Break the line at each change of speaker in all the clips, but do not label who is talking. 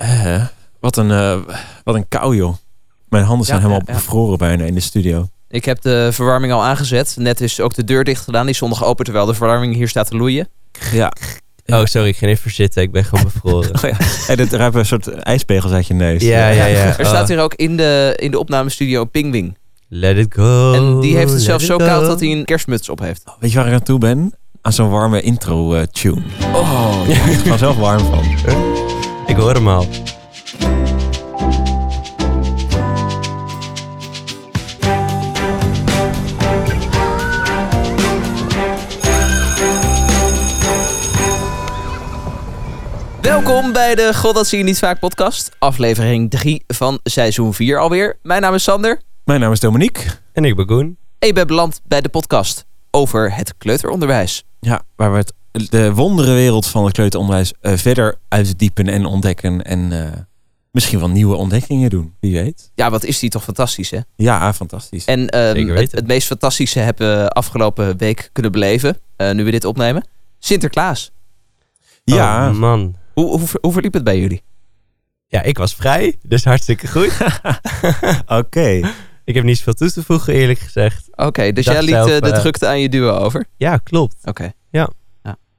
Eh, wat, een, eh, wat een kou, joh. Mijn handen zijn
Ja,
helemaal
ja, ja.
bevroren bijna in de studio.
Ik heb de verwarming al aangezet. Net is ook de deur dicht gedaan. Die stond nog open terwijl de verwarming hier staat te loeien.
Ja.
Oh, sorry, ik ging even zitten. Ik ben gewoon bevroren.
Oh ja. Hey, er ruiken een soort ijspegels uit je neus.
Ja, ja, ja.
Er staat
Oh.
hier ook in de, in de opnamestudio een pingwing.
Let it go.
En die heeft het zelfs zo
go.
koud dat hij een kerstmuts op heeft.
Weet je waar ik aan toe ben? Aan zo'n warme intro-tune. oh, ik er gewoon zelf warm van.
Ik hoor hem al.
Welkom bij de God dat zie je niet vaak podcast. Aflevering 3 van seizoen 4 alweer. Mijn naam is Sander.
Mijn naam is Dominique.
En ik ben Koen.
En je bent beland bij de podcast over het kleuteronderwijs.
Ja, waar we het, de wonderenwereld van het kleuteronderwijs eh, verder uitdiepen en ontdekken. En eh, misschien wel nieuwe ontdekkingen doen, wie weet.
Ja, wat is die toch fantastisch, hè?
Ja, fantastisch.
En ehm, het, meest fantastische hebben we afgelopen week kunnen beleven. eh, nu we dit opnemen. Sinterklaas.
ja,
Oh, man.
Hoe, hoe, hoe verliep het bij jullie?
Ja, ik was vrij, dus hartstikke goed.
oké.
ik heb niet zoveel toe te voegen, eerlijk gezegd.
Oké, dus jij liet
zelf,
de drukte aan je duo over?
Ja, klopt.
Oké.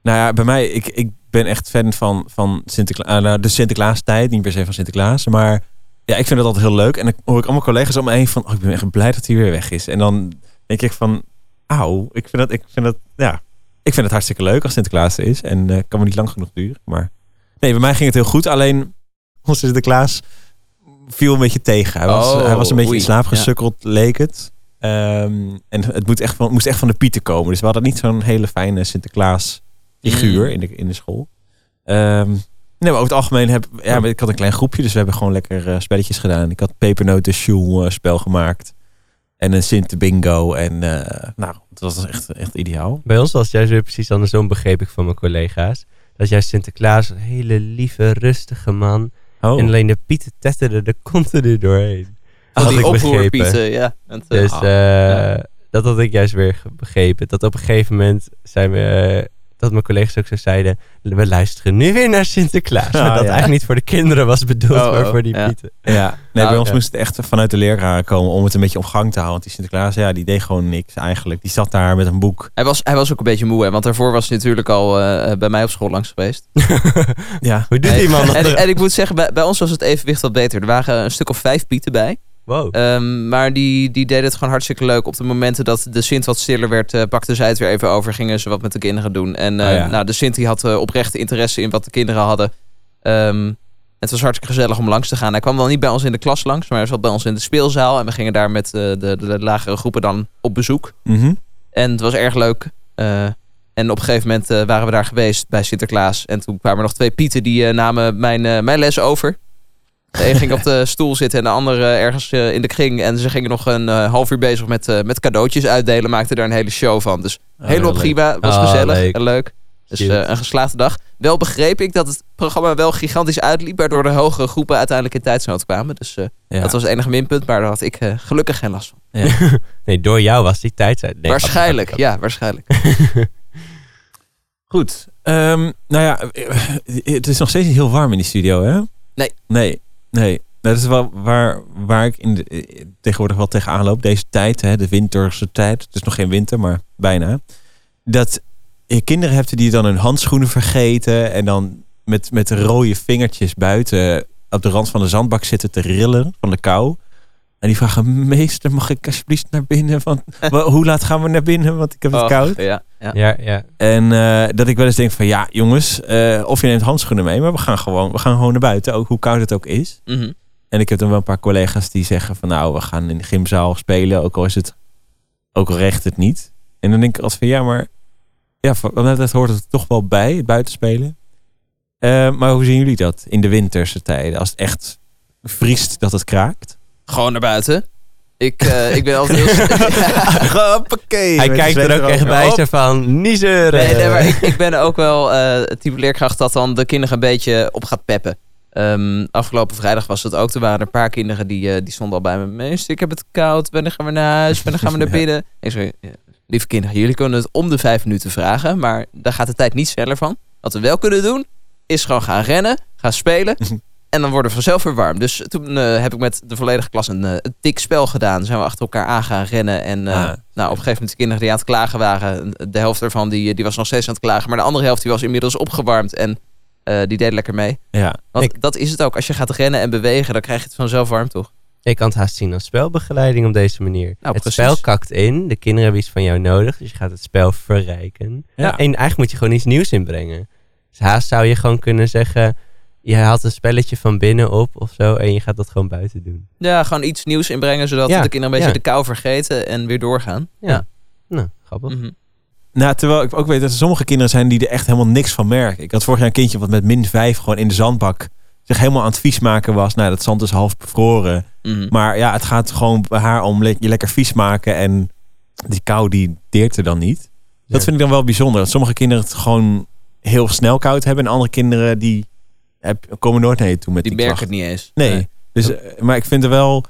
Nou ja, bij mij, ik, ik ben echt fan van, van Sinterkla nou, de Sinterklaas-tijd. Niet per se van Sinterklaas, maar ja, ik vind het altijd heel leuk. En dan hoor ik allemaal collega's om me heen van, oh, ik ben echt blij dat hij weer weg is. En dan denk ik van, auw, ik vind dat, ik vind dat, ja, ik vind het hartstikke leuk als Sinterklaas er is. En eh kan me niet lang genoeg duren. Maar nee, bij mij ging het heel goed. Alleen onze Sinterklaas viel een beetje tegen. Hij was,
Oh,
hij was een beetje
oei,
in slaap gesukkeld, leek het. Ehm, en het moet echt van, moest echt van de pieten komen. Dus we hadden niet zo'n hele fijne Sinterklaas figuur
Mm.
in, de, in de school. Ehm, nee, maar over het algemeen heb ja, maar ik had een klein groepje, dus we hebben gewoon lekker eh, spelletjes gedaan. Ik had pepernoten shoe eh, spel gemaakt en een Sint bingo en eh, nou, dat was echt, echt ideaal.
Bij ons was het juist weer precies andersom, begreep ik van mijn collega's. Dat juist Sinterklaas een hele lieve, rustige man.
Oh,
En alleen de pieten tetterden de konten er doorheen.
Van
Had
die
ik begrepen.
oproerpieten, ja.
Dus
ja.
dat had ik juist weer begrepen. Dat op een gegeven moment zijn we, dat mijn collega's ook zo zeiden, we luisteren nu weer naar Sinterklaas.
Ah,
maar dat
ja.
eigenlijk niet voor de kinderen was bedoeld,
Oh,
maar
oh,
voor die
ja.
pieten.
ja. Nee, bij
Nou,
ons
ja.
moest het echt vanuit de leraren komen om het een beetje op gang te houden. Want die Sinterklaas, ja, die deed gewoon niks eigenlijk. Die zat daar met een boek.
Hij was, hij was ook een beetje moe, hè, want daarvoor was hij natuurlijk al eh, bij mij op school langs geweest.
Ja,
Hoe doet die man dat?
En, en ik moet zeggen, bij, bij ons was het evenwicht wat beter. Er waren een stuk of vijf pieten bij.
Wow.
Ehm, maar die, die deden het gewoon hartstikke leuk. Op de momenten dat de Sint wat stiller werd, eh, pakte zij het weer even over. Gingen ze wat met de kinderen doen. En eh,
Oh ja.
nou, de Sint die had eh, oprechte interesse in wat de kinderen hadden. Ehm, het was hartstikke gezellig om langs te gaan. Hij kwam wel niet bij ons in de klas langs, maar hij zat bij ons in de speelzaal. En we gingen daar met de, de, de lagere groepen dan op bezoek.
Mhm.
En het was erg leuk. En op een gegeven moment waren we daar geweest bij Sinterklaas. En toen kwamen er nog twee pieten die namen mijn, mijn les over. De een ging op de stoel zitten en de andere ergens eh, in de kring. En ze gingen nog een eh, half uur bezig met, eh, met cadeautjes uitdelen. Maakten daar een hele show van. Dus
Oh,
helemaal prima. Was
Oh,
gezellig
leuk.
en leuk. Dus eh, een geslaagde dag. Wel begreep ik dat het programma wel gigantisch uitliep. Waardoor de hogere groepen uiteindelijk in tijdsnood kwamen. Dus eh,
Ja.
dat was het enige minpunt. Maar daar had ik eh, gelukkig geen last van.
Nee, door jou was die tijd. Nee,
waarschijnlijk, ja, waarschijnlijk.
Goed. Ehm, nou ja, eh, het is nog steeds niet heel warm in die studio, hè?
Nee.
Nee, nee. Dat is wel waar, waar ik in eh, tegenwoordig wel tegenaan loop. Deze tijd, hè, de winterse tijd. Het is nog geen winter, maar bijna. Dat je kinderen hebt die dan hun handschoenen vergeten. En dan met, met rode vingertjes buiten op de rand van de zandbak zitten te rillen van de kou. En die vragen, meester, mag ik alsjeblieft naar binnen? Want, wa- hoe laat gaan we naar binnen? Want ik heb het
Oh,
koud.
Ja, ja.
Ja, ja.
En eh, dat ik wel eens denk van ja, jongens, eh, of je neemt handschoenen mee, maar we gaan gewoon, we gaan gewoon naar buiten, ook hoe koud het ook is.
Mhm.
En ik heb dan wel een paar collega's die zeggen van nou, we gaan in de gymzaal spelen, ook al is het, ook al recht het niet. En dan denk ik altijd van ja, maar ja, betreft hoort het toch wel bij, het buitenspelen. Eh, maar hoe zien jullie dat in de winterse tijden, als het echt vriest dat het kraakt?
Gewoon naar buiten. Ik, eh, ik ben altijd heel...
Hoppakee.
Hij kijkt er ook echt bij zo van, niet zeuren.
nee, nee, maar ik, ik ben ook wel eh, het type leerkracht dat dan de kinderen een beetje op gaat peppen. Ehm, afgelopen vrijdag was het ook. Er waren een paar kinderen die, eh, die stonden al bij me. Meester, ik heb het koud. Wanneer gaan we naar huis? Wanneer gaan we naar
Ja.
binnen? Ik zei, ja, lieve kinderen, jullie kunnen het om de vijf minuten vragen. Maar daar gaat de tijd niet sneller van. Wat we wel kunnen doen, is gewoon gaan rennen, gaan spelen. En dan worden we vanzelf weer warm. Dus toen eh, heb ik met de volledige klas een, een dik spel gedaan. Zijn we achter elkaar aan gaan rennen. En eh,
Ah.
nou, op een gegeven moment de kinderen die aan het klagen waren. De helft ervan die, die was nog steeds aan het klagen. Maar de andere helft die was inmiddels opgewarmd. En die deed lekker mee.
Ja,
Want
Ik-
dat is het ook. Als je gaat rennen en bewegen, dan krijg je het vanzelf warm, toch?
Ik kan het haast zien als spelbegeleiding op deze manier.
Nou,
het spel kakt in, de kinderen hebben iets van jou nodig, dus je gaat het spel verrijken.
Ja.
En eigenlijk moet je gewoon iets nieuws inbrengen. Dus haast zou je gewoon kunnen zeggen, je haalt een spelletje van binnen op of zo en je gaat dat gewoon buiten doen.
Ja, gewoon iets nieuws inbrengen. Zodat
Ja,
de kinderen een beetje
ja.
de kou vergeten en weer doorgaan.
Ja. Nou, grappig.
Mhm.
Nou, terwijl ik ook weet dat er sommige kinderen zijn die er echt helemaal niks van merken. Ik had vorig jaar een kindje wat met min 5 gewoon in de zandbak zich helemaal aan het vies maken was. Nou, dat zand is half bevroren.
Mhm.
Maar ja, het gaat gewoon bij haar om le- je lekker vies maken. En die kou die deert er dan niet. Dat vind ik dan wel bijzonder. Dat sommige kinderen het gewoon heel snel koud hebben. En andere kinderen die heb, komen nooit naar je toe met
Die
die,
merken
klacht.
het niet eens.
Nee. Dus, eh, maar ik vind er wel...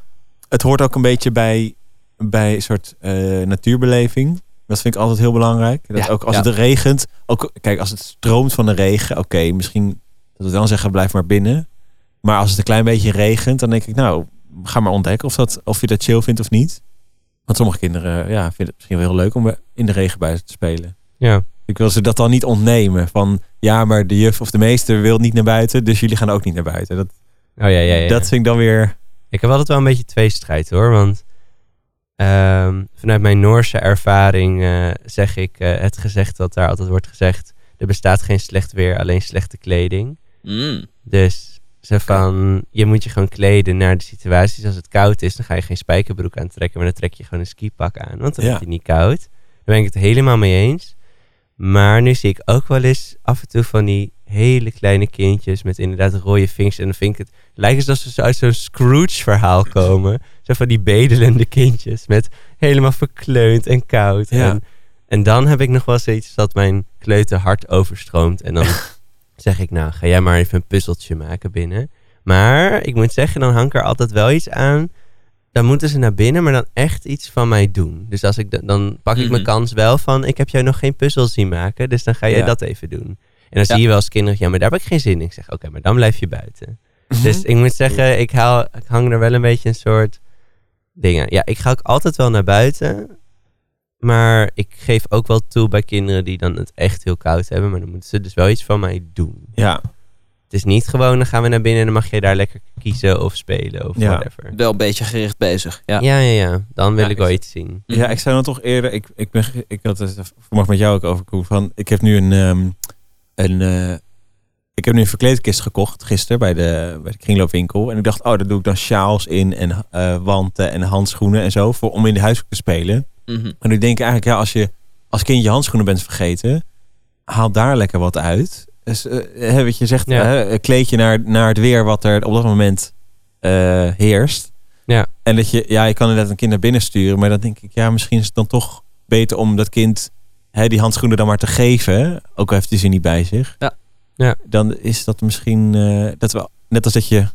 Het hoort ook een beetje bij, bij een soort eh, natuurbeleving. Dat vind ik altijd heel belangrijk. Dat
Ja,
ook als
ja.
het regent... Ook, kijk, als het stroomt van de regen... Oké, misschien dat we dan zeggen blijf maar binnen. Maar als het een klein beetje regent... Dan denk ik, nou, ga maar ontdekken of, dat, of je dat chill vindt of niet. Want sommige kinderen ja, vinden het misschien wel heel leuk... om in de regen bij ze te spelen.
Ja.
Ik wil ze dat dan niet ontnemen. Van, ja, maar de juf of de meester wil niet naar buiten... dus jullie gaan ook niet naar buiten. Dat,
Oh ja, ja, ja.
dat vind ik dan weer...
Ik heb altijd wel een beetje tweestrijd hoor. Want ehm, vanuit mijn Noorse ervaring eh, zeg ik eh, het gezegd wat daar altijd wordt gezegd. Er bestaat geen slecht weer, alleen slechte kleding.
Mm.
Dus zo van, je moet je gewoon kleden naar de situaties. Als het koud is, dan ga je geen spijkerbroek aantrekken, maar dan trek je gewoon een skipak aan. Want dan
Ja.
word je niet koud. Daar ben ik het helemaal mee eens. Maar nu zie ik ook wel eens af en toe van die hele kleine kindjes met inderdaad rode vingers. En dan vind ik het, lijkt alsof ze uit zo'n Scrooge-verhaal komen. Zo van die bedelende kindjes met helemaal verkleund en koud.
Ja.
En, en dan heb ik nog wel zoiets dat mijn kleuter hart overstroomt. En dan zeg ik, nou, ga jij maar even een puzzeltje maken binnen. Maar ik moet zeggen, dan hangt er altijd wel iets aan. Dan moeten ze naar binnen, maar dan echt iets van mij doen. Dus als ik de- dan pak ik mijn
Mhm.
kans wel van, ik heb jou nog geen puzzel zien maken, dus dan ga jij
Ja.
dat even doen. En dan
Ja.
zie je wel als kinderen, ja, maar daar heb ik geen zin in. Ik zeg, oké, maar dan blijf je buiten. Dus ik moet zeggen, ik, haal, ik hang er wel een beetje een soort dingen. Ja, ik ga ook altijd wel naar buiten. Maar ik geef ook wel toe bij kinderen die dan het echt heel koud hebben. Maar dan moeten ze dus wel iets van mij doen.
Ja,
Het is niet gewoon, dan gaan we naar binnen en dan mag je daar lekker kiezen of spelen of
Ja.
whatever.
Wel een beetje gericht bezig. Ja.
Ja, ja, ja. Dan wil
Ja,
ik wel iets zien.
Ja, ik zou dan toch eerder. Ik, ik, ben, ik had het vanmorgen met jou ook over. Koen, Van, ik heb nu een. ehm, een eh, ik heb nu een verkleedkist gekocht gisteren bij de, bij de kringloopwinkel. En ik dacht, oh, daar doe ik dan sjaals in en eh, wanten en handschoenen en zo. Voor, om in de huis te spelen.
Mhm.
En ik denk eigenlijk, ja, als je als kind je handschoenen bent vergeten, haal daar lekker wat uit. Dus, eh, wat je zegt,
Ja.
hè, kleed je naar, naar het weer wat er op dat moment eh, heerst.
Ja.
En dat je, ja, je kan inderdaad een kind naar binnen sturen, maar dan denk ik, ja, misschien is het dan toch beter om dat kind hè, die handschoenen dan maar te geven. Ook al heeft hij ze niet bij zich.
Ja.
Ja.
Dan is dat misschien, eh, dat wel, net als dat je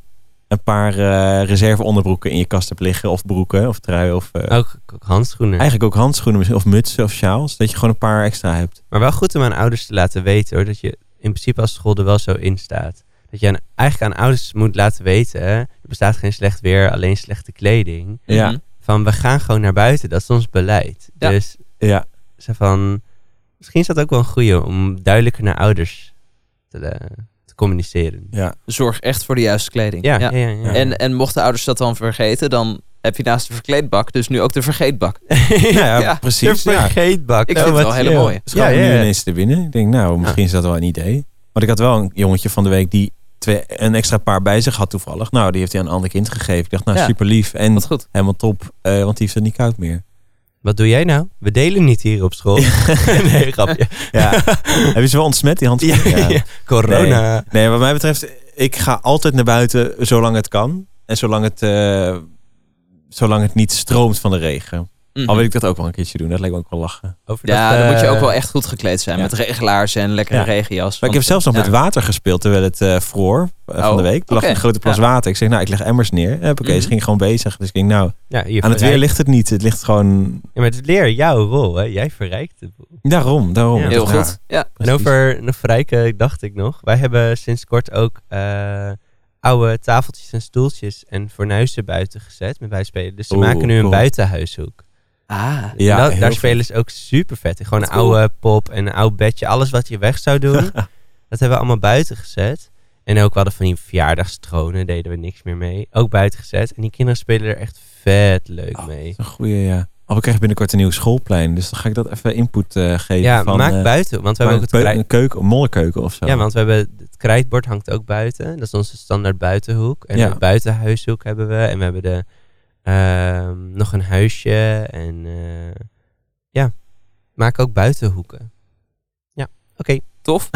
een paar eh reserve onderbroeken in je kast hebt liggen, of broeken, of truien, of
Ook, ook handschoenen.
eigenlijk ook handschoenen, of mutsen of sjaals. Dat je gewoon een paar extra hebt.
Maar wel goed om aan ouders te laten weten hoor. Dat je in principe als school er wel zo in staat. Dat je aan, eigenlijk aan ouders moet laten weten. Er bestaat geen slecht weer, alleen slechte kleding.
Ja.
Mhm.
Van we gaan gewoon naar buiten. Dat is ons beleid.
Ja.
Dus
Ja,
zo van. Misschien is dat ook wel een goeie om duidelijker naar ouders te, eh, te communiceren.
ja.
Zorg echt voor de juiste kleding.
Ja, ja. ja, ja.
En, en mochten ouders dat dan vergeten, dan heb je naast de verkleedbak dus nu ook de vergeetbak.
Ja,
Ja,
precies.
De
Ja.
vergeetbak.
Ik
Oh,
vind het wel mooie.
Dus gewoon
Ja, ja,
nu ineens te binnen. Ik denk, nou, misschien is dat wel een idee. Want ik had wel een jongetje van de week die twee, een extra paar bij zich had toevallig. Nou, die heeft hij aan een ander kind gegeven. Ik dacht, nou,
Ja.
super lief. En
Wat goed.
helemaal top, eh, want die heeft het niet koud meer.
Wat doe jij nou? We delen niet hier op school. nee, grapje.
Ja. Heb je ze wel ontsmet, die handschoenen?
Ja, ja. Corona.
Nee, wat mij betreft, ik ga altijd naar buiten zolang het kan. En zolang het, eh, zolang het niet stroomt van de regen.
Mhm.
Al wil ik dat ook wel een keertje doen. Dat lijkt me ook wel lachen.
Over
Ja,
dat,
dan moet je
eh,
ook wel echt goed gekleed zijn.
ja.
Met regelaars en lekkere
Ja.
regenjas.
Maar ik heb zelfs nog
ja.
met water gespeeld terwijl het eh vroor eh, van
Oh,
de week. Er lag een grote plas
Ja.
water. Ik zeg, nou, ik leg emmers neer. Oké,
Mhm.
ze ging gewoon bezig. Dus ik denk, nou, aan het weer ligt het niet. Het ligt gewoon...
Ja, maar het leer jouw rol, hè? Jij verrijkt het.
Daarom, daarom.
Ja.
Heel goed. Ja.
En over verrijken dacht ik nog. Wij hebben sinds kort ook eh, oude tafeltjes en stoeltjes en fornuizen buiten gezet met bijspelen. Dus ze
Oeh,
maken nu een
cool.
buitenhuishoek.
Ah,
Ja,
dat- daar spelen ze ook super vet. in. Gewoon een
cool.
oude pop en een oud bedje. Alles wat je weg zou doen, dat hebben we allemaal buiten gezet. En ook we hadden van die verjaardagstronen, deden we niks meer mee. Ook buiten gezet. En die kinderen spelen er echt vet leuk
Oh,
mee.
dat is een goeie, ja. Oh, we krijgen binnenkort een nieuw schoolplein. Dus dan ga ik dat even input eh, geven.
Ja,
van,
maak
eh,
buiten. Want we hebben ook het
een keuken, een mollenkeuken of zo.
Ja, want we hebben het krijtbord hangt ook buiten. Dat is onze standaard buitenhoek. En
Ja.
een buitenhuishoek hebben we. En we hebben de, ehm, nog een huisje. En eh, ja, maak ook buitenhoeken. Ja, oké.
tof.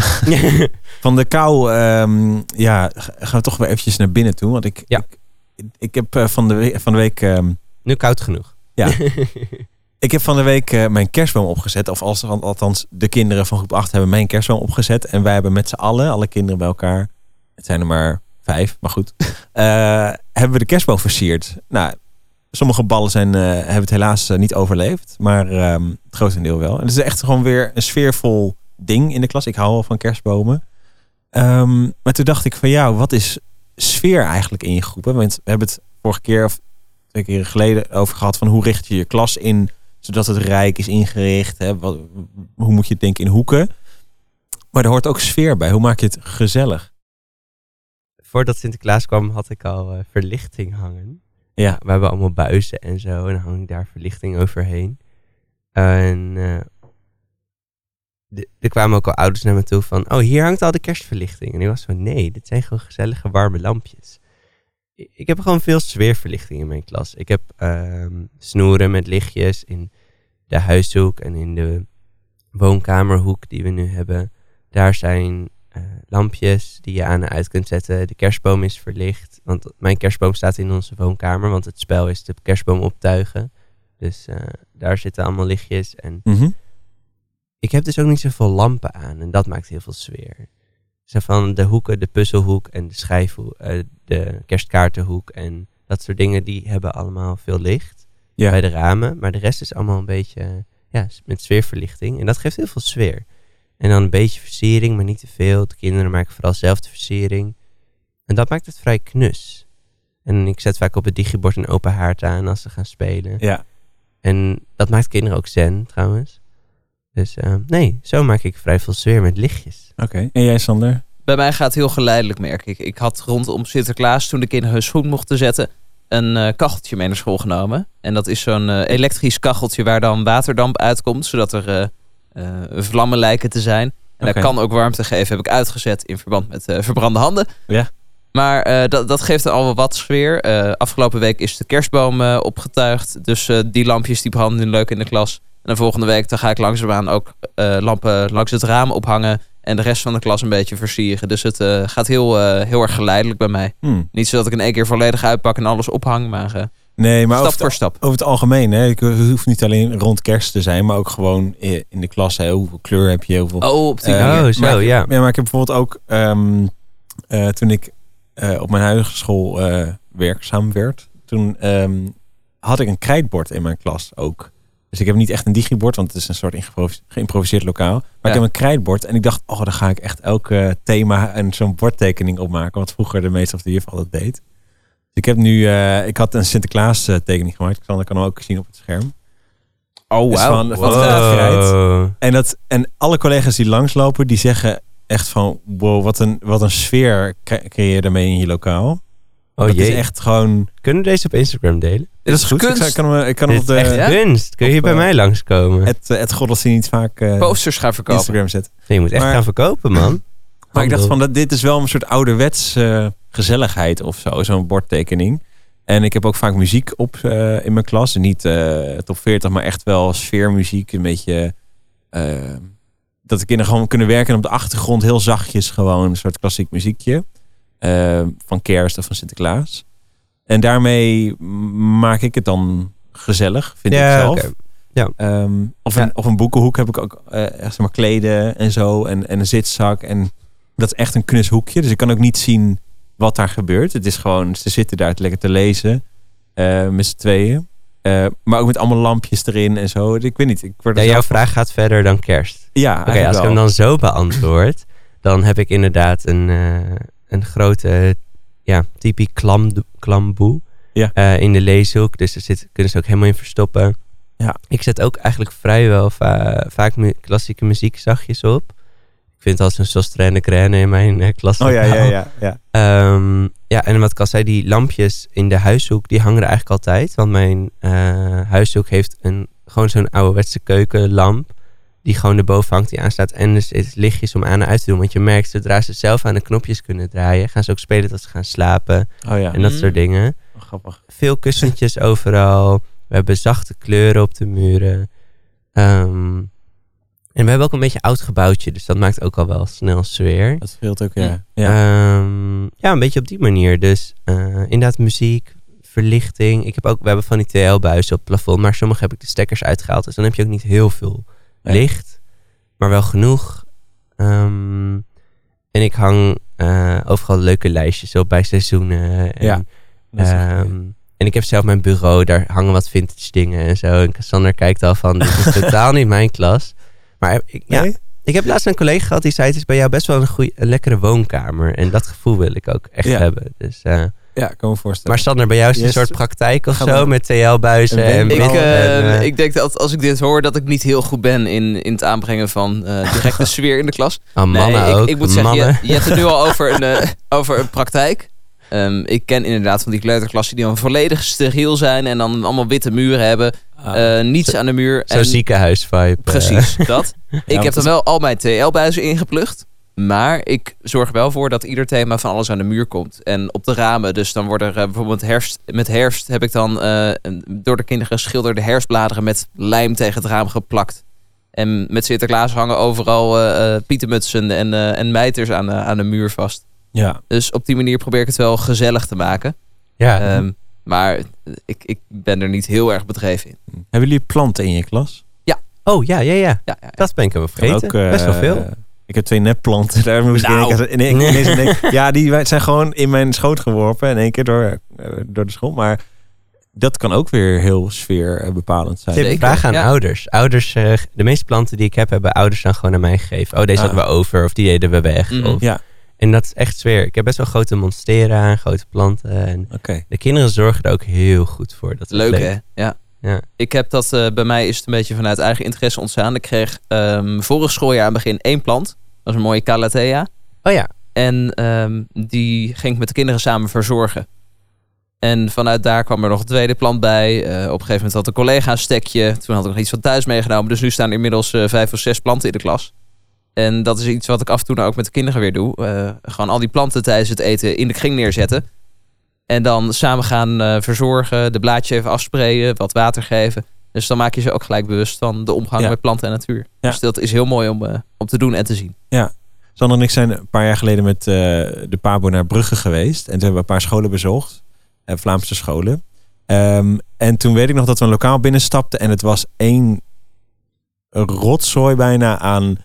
Van de kou, ehm, ja, gaan we toch weer eventjes naar binnen toe. Want ik,
Ja.
ik, ik heb eh, van de week, van de week
nu koud genoeg.
Ja. Ik heb van de week eh, mijn kerstboom opgezet. Of als, althans, de kinderen van groep 8 hebben mijn kerstboom opgezet. En wij hebben met z'n allen, alle kinderen bij elkaar, het zijn er maar vijf, maar goed, eh, hebben we de kerstboom versierd. Nou, sommige ballen zijn, eh, hebben het helaas niet overleefd, maar ehm, het grotendeel wel. En het is echt gewoon weer een sfeervol ding in de klas. Ik hou wel van kerstbomen. Ehm, maar toen dacht ik van ja, wat is sfeer eigenlijk in je groep? hè? Want we hebben het vorige keer of twee keer geleden over gehad van hoe richt je je klas in zodat het rijk is ingericht. Hè? Wat, hoe moet je het denken in hoeken? Maar er hoort ook sfeer bij. Hoe maak je het gezellig?
Voordat Sinterklaas kwam had ik al eh, verlichting hangen.
Ja.
We hebben allemaal buizen en zo. En dan hang ik daar verlichting overheen. En de- er kwamen ook al ouders naar me toe van... Oh, hier hangt al de kerstverlichting. En ik was van, nee, dit zijn gewoon gezellige warme lampjes. Ik heb gewoon veel sfeerverlichting in mijn klas. Ik heb ehm, snoeren met lichtjes in de huishoek en in de woonkamerhoek die we nu hebben. Daar zijn eh, lampjes die je aan en uit kunt zetten. De kerstboom is verlicht. Want mijn kerstboom staat in onze woonkamer. Want het spel is de kerstboom optuigen. Dus eh, daar zitten allemaal lichtjes. En
Mhm.
ik heb dus ook niet zoveel lampen aan. En dat maakt heel veel sfeer. Zo van de hoeken, de puzzelhoek en de schijfhoek. eh, de kerstkaartenhoek en dat soort dingen. Die hebben allemaal veel licht
Ja.
bij de ramen. Maar de rest is allemaal een beetje ja, met sfeerverlichting. En dat geeft heel veel sfeer. En dan een beetje versiering, maar niet te veel. De kinderen maken vooral zelf de versiering. En dat maakt het vrij knus. En ik zet vaak op het digibord een open haard aan als ze gaan spelen.
Ja.
En dat maakt kinderen ook zen, trouwens. Dus eh, nee, zo maak ik vrij veel sfeer met lichtjes.
Oké. En jij, Sander?
Bij mij gaat het heel geleidelijk, merk ik. Ik had rondom Sinterklaas, toen de kinderen hun schoen mochten zetten, een eh, kacheltje mee naar school genomen. En dat is zo'n eh, elektrisch kacheltje waar dan waterdamp uitkomt, zodat er eh, eh, vlammen lijken te zijn. En dat kan ook warmte geven, heb ik uitgezet in verband met eh, verbrande handen.
Ja.
Maar eh, dat, dat geeft dan al wel wat sfeer. Eh, afgelopen week is de kerstboom eh, opgetuigd. Dus eh, die lampjes die branden nu leuk in de klas. En de volgende week dan ga ik langzaamaan ook eh, lampen langs het raam ophangen. En de rest van de klas een beetje versieren. Dus het eh, gaat heel, eh, heel erg geleidelijk bij mij.
Hm.
Niet zo dat ik in één keer volledig uitpak en alles ophang. Maar
Nee, maar
stap voor stap.
over het algemeen. Hè? Ik hoeft niet alleen rond kerst te zijn, maar ook gewoon in de klas. Hè? Hoeveel kleur heb je? Hoeveel
Oh, op die manier.
oh, zo,
maar, ik-
ja.
Ja, maar ik heb bijvoorbeeld ook ehm, eh, toen ik eh, op mijn huidige school eh, werkzaam werd, toen ehm, had ik een krijtbord in mijn klas ook. Dus ik heb niet echt een digibord, want het is een soort geïmprovis- geïmproviseerd lokaal. Maar
Ja.
ik heb een krijtbord en ik dacht, oh, dan ga ik echt elke thema en zo'n bordtekening opmaken. Wat vroeger de meeste of de juf altijd deed. Dus ik heb nu, eh, ik had een Sinterklaas eh, tekening gemaakt. Ik kan, ik kan hem ook zien op het scherm.
Oh,
Dus van- van- Wow. En, dat, en alle collega's die langslopen, die zeggen echt van... Wow, wat een, wat een sfeer cre- creëer je daarmee in je lokaal.
Oh
dat
jee.
is echt gewoon...
Kunnen we deze op Instagram delen?
Dat is goed. Ik,
kunst.
zou- ik kan hem, ik kan hem
Dit
op
is echt
de,
Ja?
kunst. Kun je
Op,
bij
eh,
mij langskomen?
het, eh, het Goddelsien niet vaak eh,
Posters gaan verkopen.
Instagram zetten.
Nee, je moet echt
maar-
gaan verkopen, man.
Maar ik dacht van, dat, dit is wel een soort ouderwets eh, gezelligheid of zo. Zo'n bordtekening. En ik heb ook vaak muziek op eh, in mijn klas. Niet eh, top 40, maar echt wel sfeermuziek. Een beetje... dat de kinderen gewoon kunnen werken en op de achtergrond heel zachtjes gewoon een soort klassiek muziekje. Eh, van kerst of van Sinterklaas. En daarmee maak ik het dan gezellig, vind ik zelf.
oké.
Ehm, of,
Ja.
een, of een boekenhoek heb ik ook echt zeg maar kleden en zo. En, en een zitzak. En dat is echt een knus hoekje. Dus ik kan ook niet zien wat daar gebeurt. Het is gewoon, ze zitten daar lekker te lezen. eh, met z'n tweeën. Maar ook met allemaal lampjes erin en zo. Ik weet niet. Ik word
Ja, jouw vraag gaat verder dan kerst.
Ja,
Oké, als ik hem dan zo beantwoord, dan heb ik inderdaad een, een grote ja, typisch klam, klamboe.
Ja.
eh, in de leeshoek. Dus daar zit, kunnen ze ook helemaal in verstoppen.
Ja.
Ik zet ook eigenlijk vrijwel va- vaak mu- klassieke muziek zachtjes op. Ik vind het als een Sostraine Graine in mijn eh, klas.
Oh ja, ja, ja. ja.
Ehm, ja, en wat ik al zei, die lampjes in de huishoek, die hangen er eigenlijk altijd. Want mijn eh, huishoek heeft een, gewoon zo'n ouderwetse keukenlamp. Die gewoon erboven hangt, die aanstaat. En er zit lichtjes om aan en uit te doen. Want je merkt, zodra ze zelf aan de knopjes kunnen draaien, gaan ze ook spelen tot ze gaan slapen.
Oh ja.
En dat
Mm.
soort dingen.
Oh, grappig.
Veel kussentjes overal. We hebben zachte kleuren op de muren. Ehm, en we hebben ook een beetje oud gebouwtje. Dus dat maakt ook al wel snel sfeer.
Dat scheelt ook, ja.
Mm.
ja.
Ehm, ja, een beetje op die manier. Dus eh, inderdaad muziek, verlichting. Ik heb ook, we hebben van die TL-buizen op het plafond, maar sommige heb ik de stekkers uitgehaald. Dus dan heb je ook niet heel veel. Licht, maar wel genoeg. Ehm, en ik hang eh, overal leuke lijstjes op bij seizoenen. En,
Ja,
ehm, en ik heb zelf mijn bureau, daar hangen wat vintage dingen en zo. En Cassandra kijkt al van, dit is totaal niet mijn klas. Maar ik, ja,
Nee?
ik heb laatst een collega gehad die zei: Het is bij jou best wel een, goeie, een lekkere woonkamer. En dat gevoel wil ik ook echt
Ja.
hebben. Dus, eh,
Ja, ik kan me voorstellen.
maar Sander, bij jou is het
Yes.
een soort praktijk of zo met TL-buizen en.
Ik, eh,
en, eh,
ik denk dat als ik dit hoor, dat ik niet heel goed ben in, in het aanbrengen van eh direct de sfeer in de klas.
oh, mannen
nee, ik,
ook.
ik moet zeggen, je, je hebt het nu al over een, eh, over een praktijk. Ehm, ik ken inderdaad van die kleuterklassen die dan volledig steriel zijn en dan allemaal witte muren hebben.
Ah,
eh, niets
zo-
aan de muur.
Zo'n
en-
ziekenhuisvibe.
Precies, dat. ik heb
is-
wel al mijn TL-buizen ingeplucht. Maar ik zorg wel voor dat ieder thema van alles aan de muur komt. En op de ramen. Dus dan wordt er eh, bijvoorbeeld herfst. Met herfst heb ik dan eh, door de kinderen geschilderde herfstbladeren met lijm tegen het raam geplakt. En met Sinterklaas hangen overal eh eh, pietermutsen en, eh, en mijters aan, de- aan de muur vast.
ja.
Dus op die manier probeer ik het wel gezellig te maken.
Ja,
Ehm, maar ik, ik ben er niet heel erg bedreven in.
Hebben jullie planten in je klas?
oh ja, ja, ja.
Ja, ja, ja.
Dat ben ik hem vergeten.
ook, eh,
best wel veel.
Ik heb twee nepplanten. Daar moest
Nou.
ik in één keer- in één- ineens aan denken. Ja, die zijn gewoon in mijn schoot geworpen. In één keer door, eh, door de school. Maar dat kan ook weer heel sfeerbepalend zijn.
Heb een
Zeker,
vraag aan
ja.
ouders. Ouders, eh, de meeste planten die ik heb, hebben ouders dan gewoon aan mij gegeven. Oh, deze
Ah.
hadden we over of die deden we weg.
Mhm.
Of,
Ja,
En dat is echt sfeer. Ik heb best wel grote monstera en grote planten. En de kinderen zorgen er ook heel goed voor. Dat is
Leuk, hè? Ja.
Ja.
Ik heb dat, eh, bij mij is het een beetje vanuit eigen interesse ontstaan. Ik kreeg ehm, vorig schooljaar aan het begin één plant. Dat was een mooie Calathea.
Oh ja,
En ehm, die ging ik met de kinderen samen verzorgen. En vanuit daar kwam er nog een tweede plant bij. Eh, op een gegeven moment had een collega een stekje. Toen had ik nog iets van thuis meegenomen. Dus nu staan er inmiddels eh, vijf of zes planten in de klas. En dat is iets wat ik af en toe nou ook met de kinderen weer doe. Eh, gewoon al die planten tijdens het eten in de kring neerzetten. En dan samen gaan verzorgen. De blaadjes even afsprayen. Wat water geven. Dus dan maak je ze ook gelijk bewust van de omgang
Ja.
met planten en natuur.
Ja.
Dus dat is heel mooi om, eh, om te doen en te zien.
Sander en ik zijn een paar jaar geleden met eh, de Pabo naar Brugge geweest. En toen hebben we een paar scholen bezocht. eh, Vlaamse scholen. Ehm, en toen weet ik nog dat we een lokaal binnenstapten. En het was één rotzooi bijna aan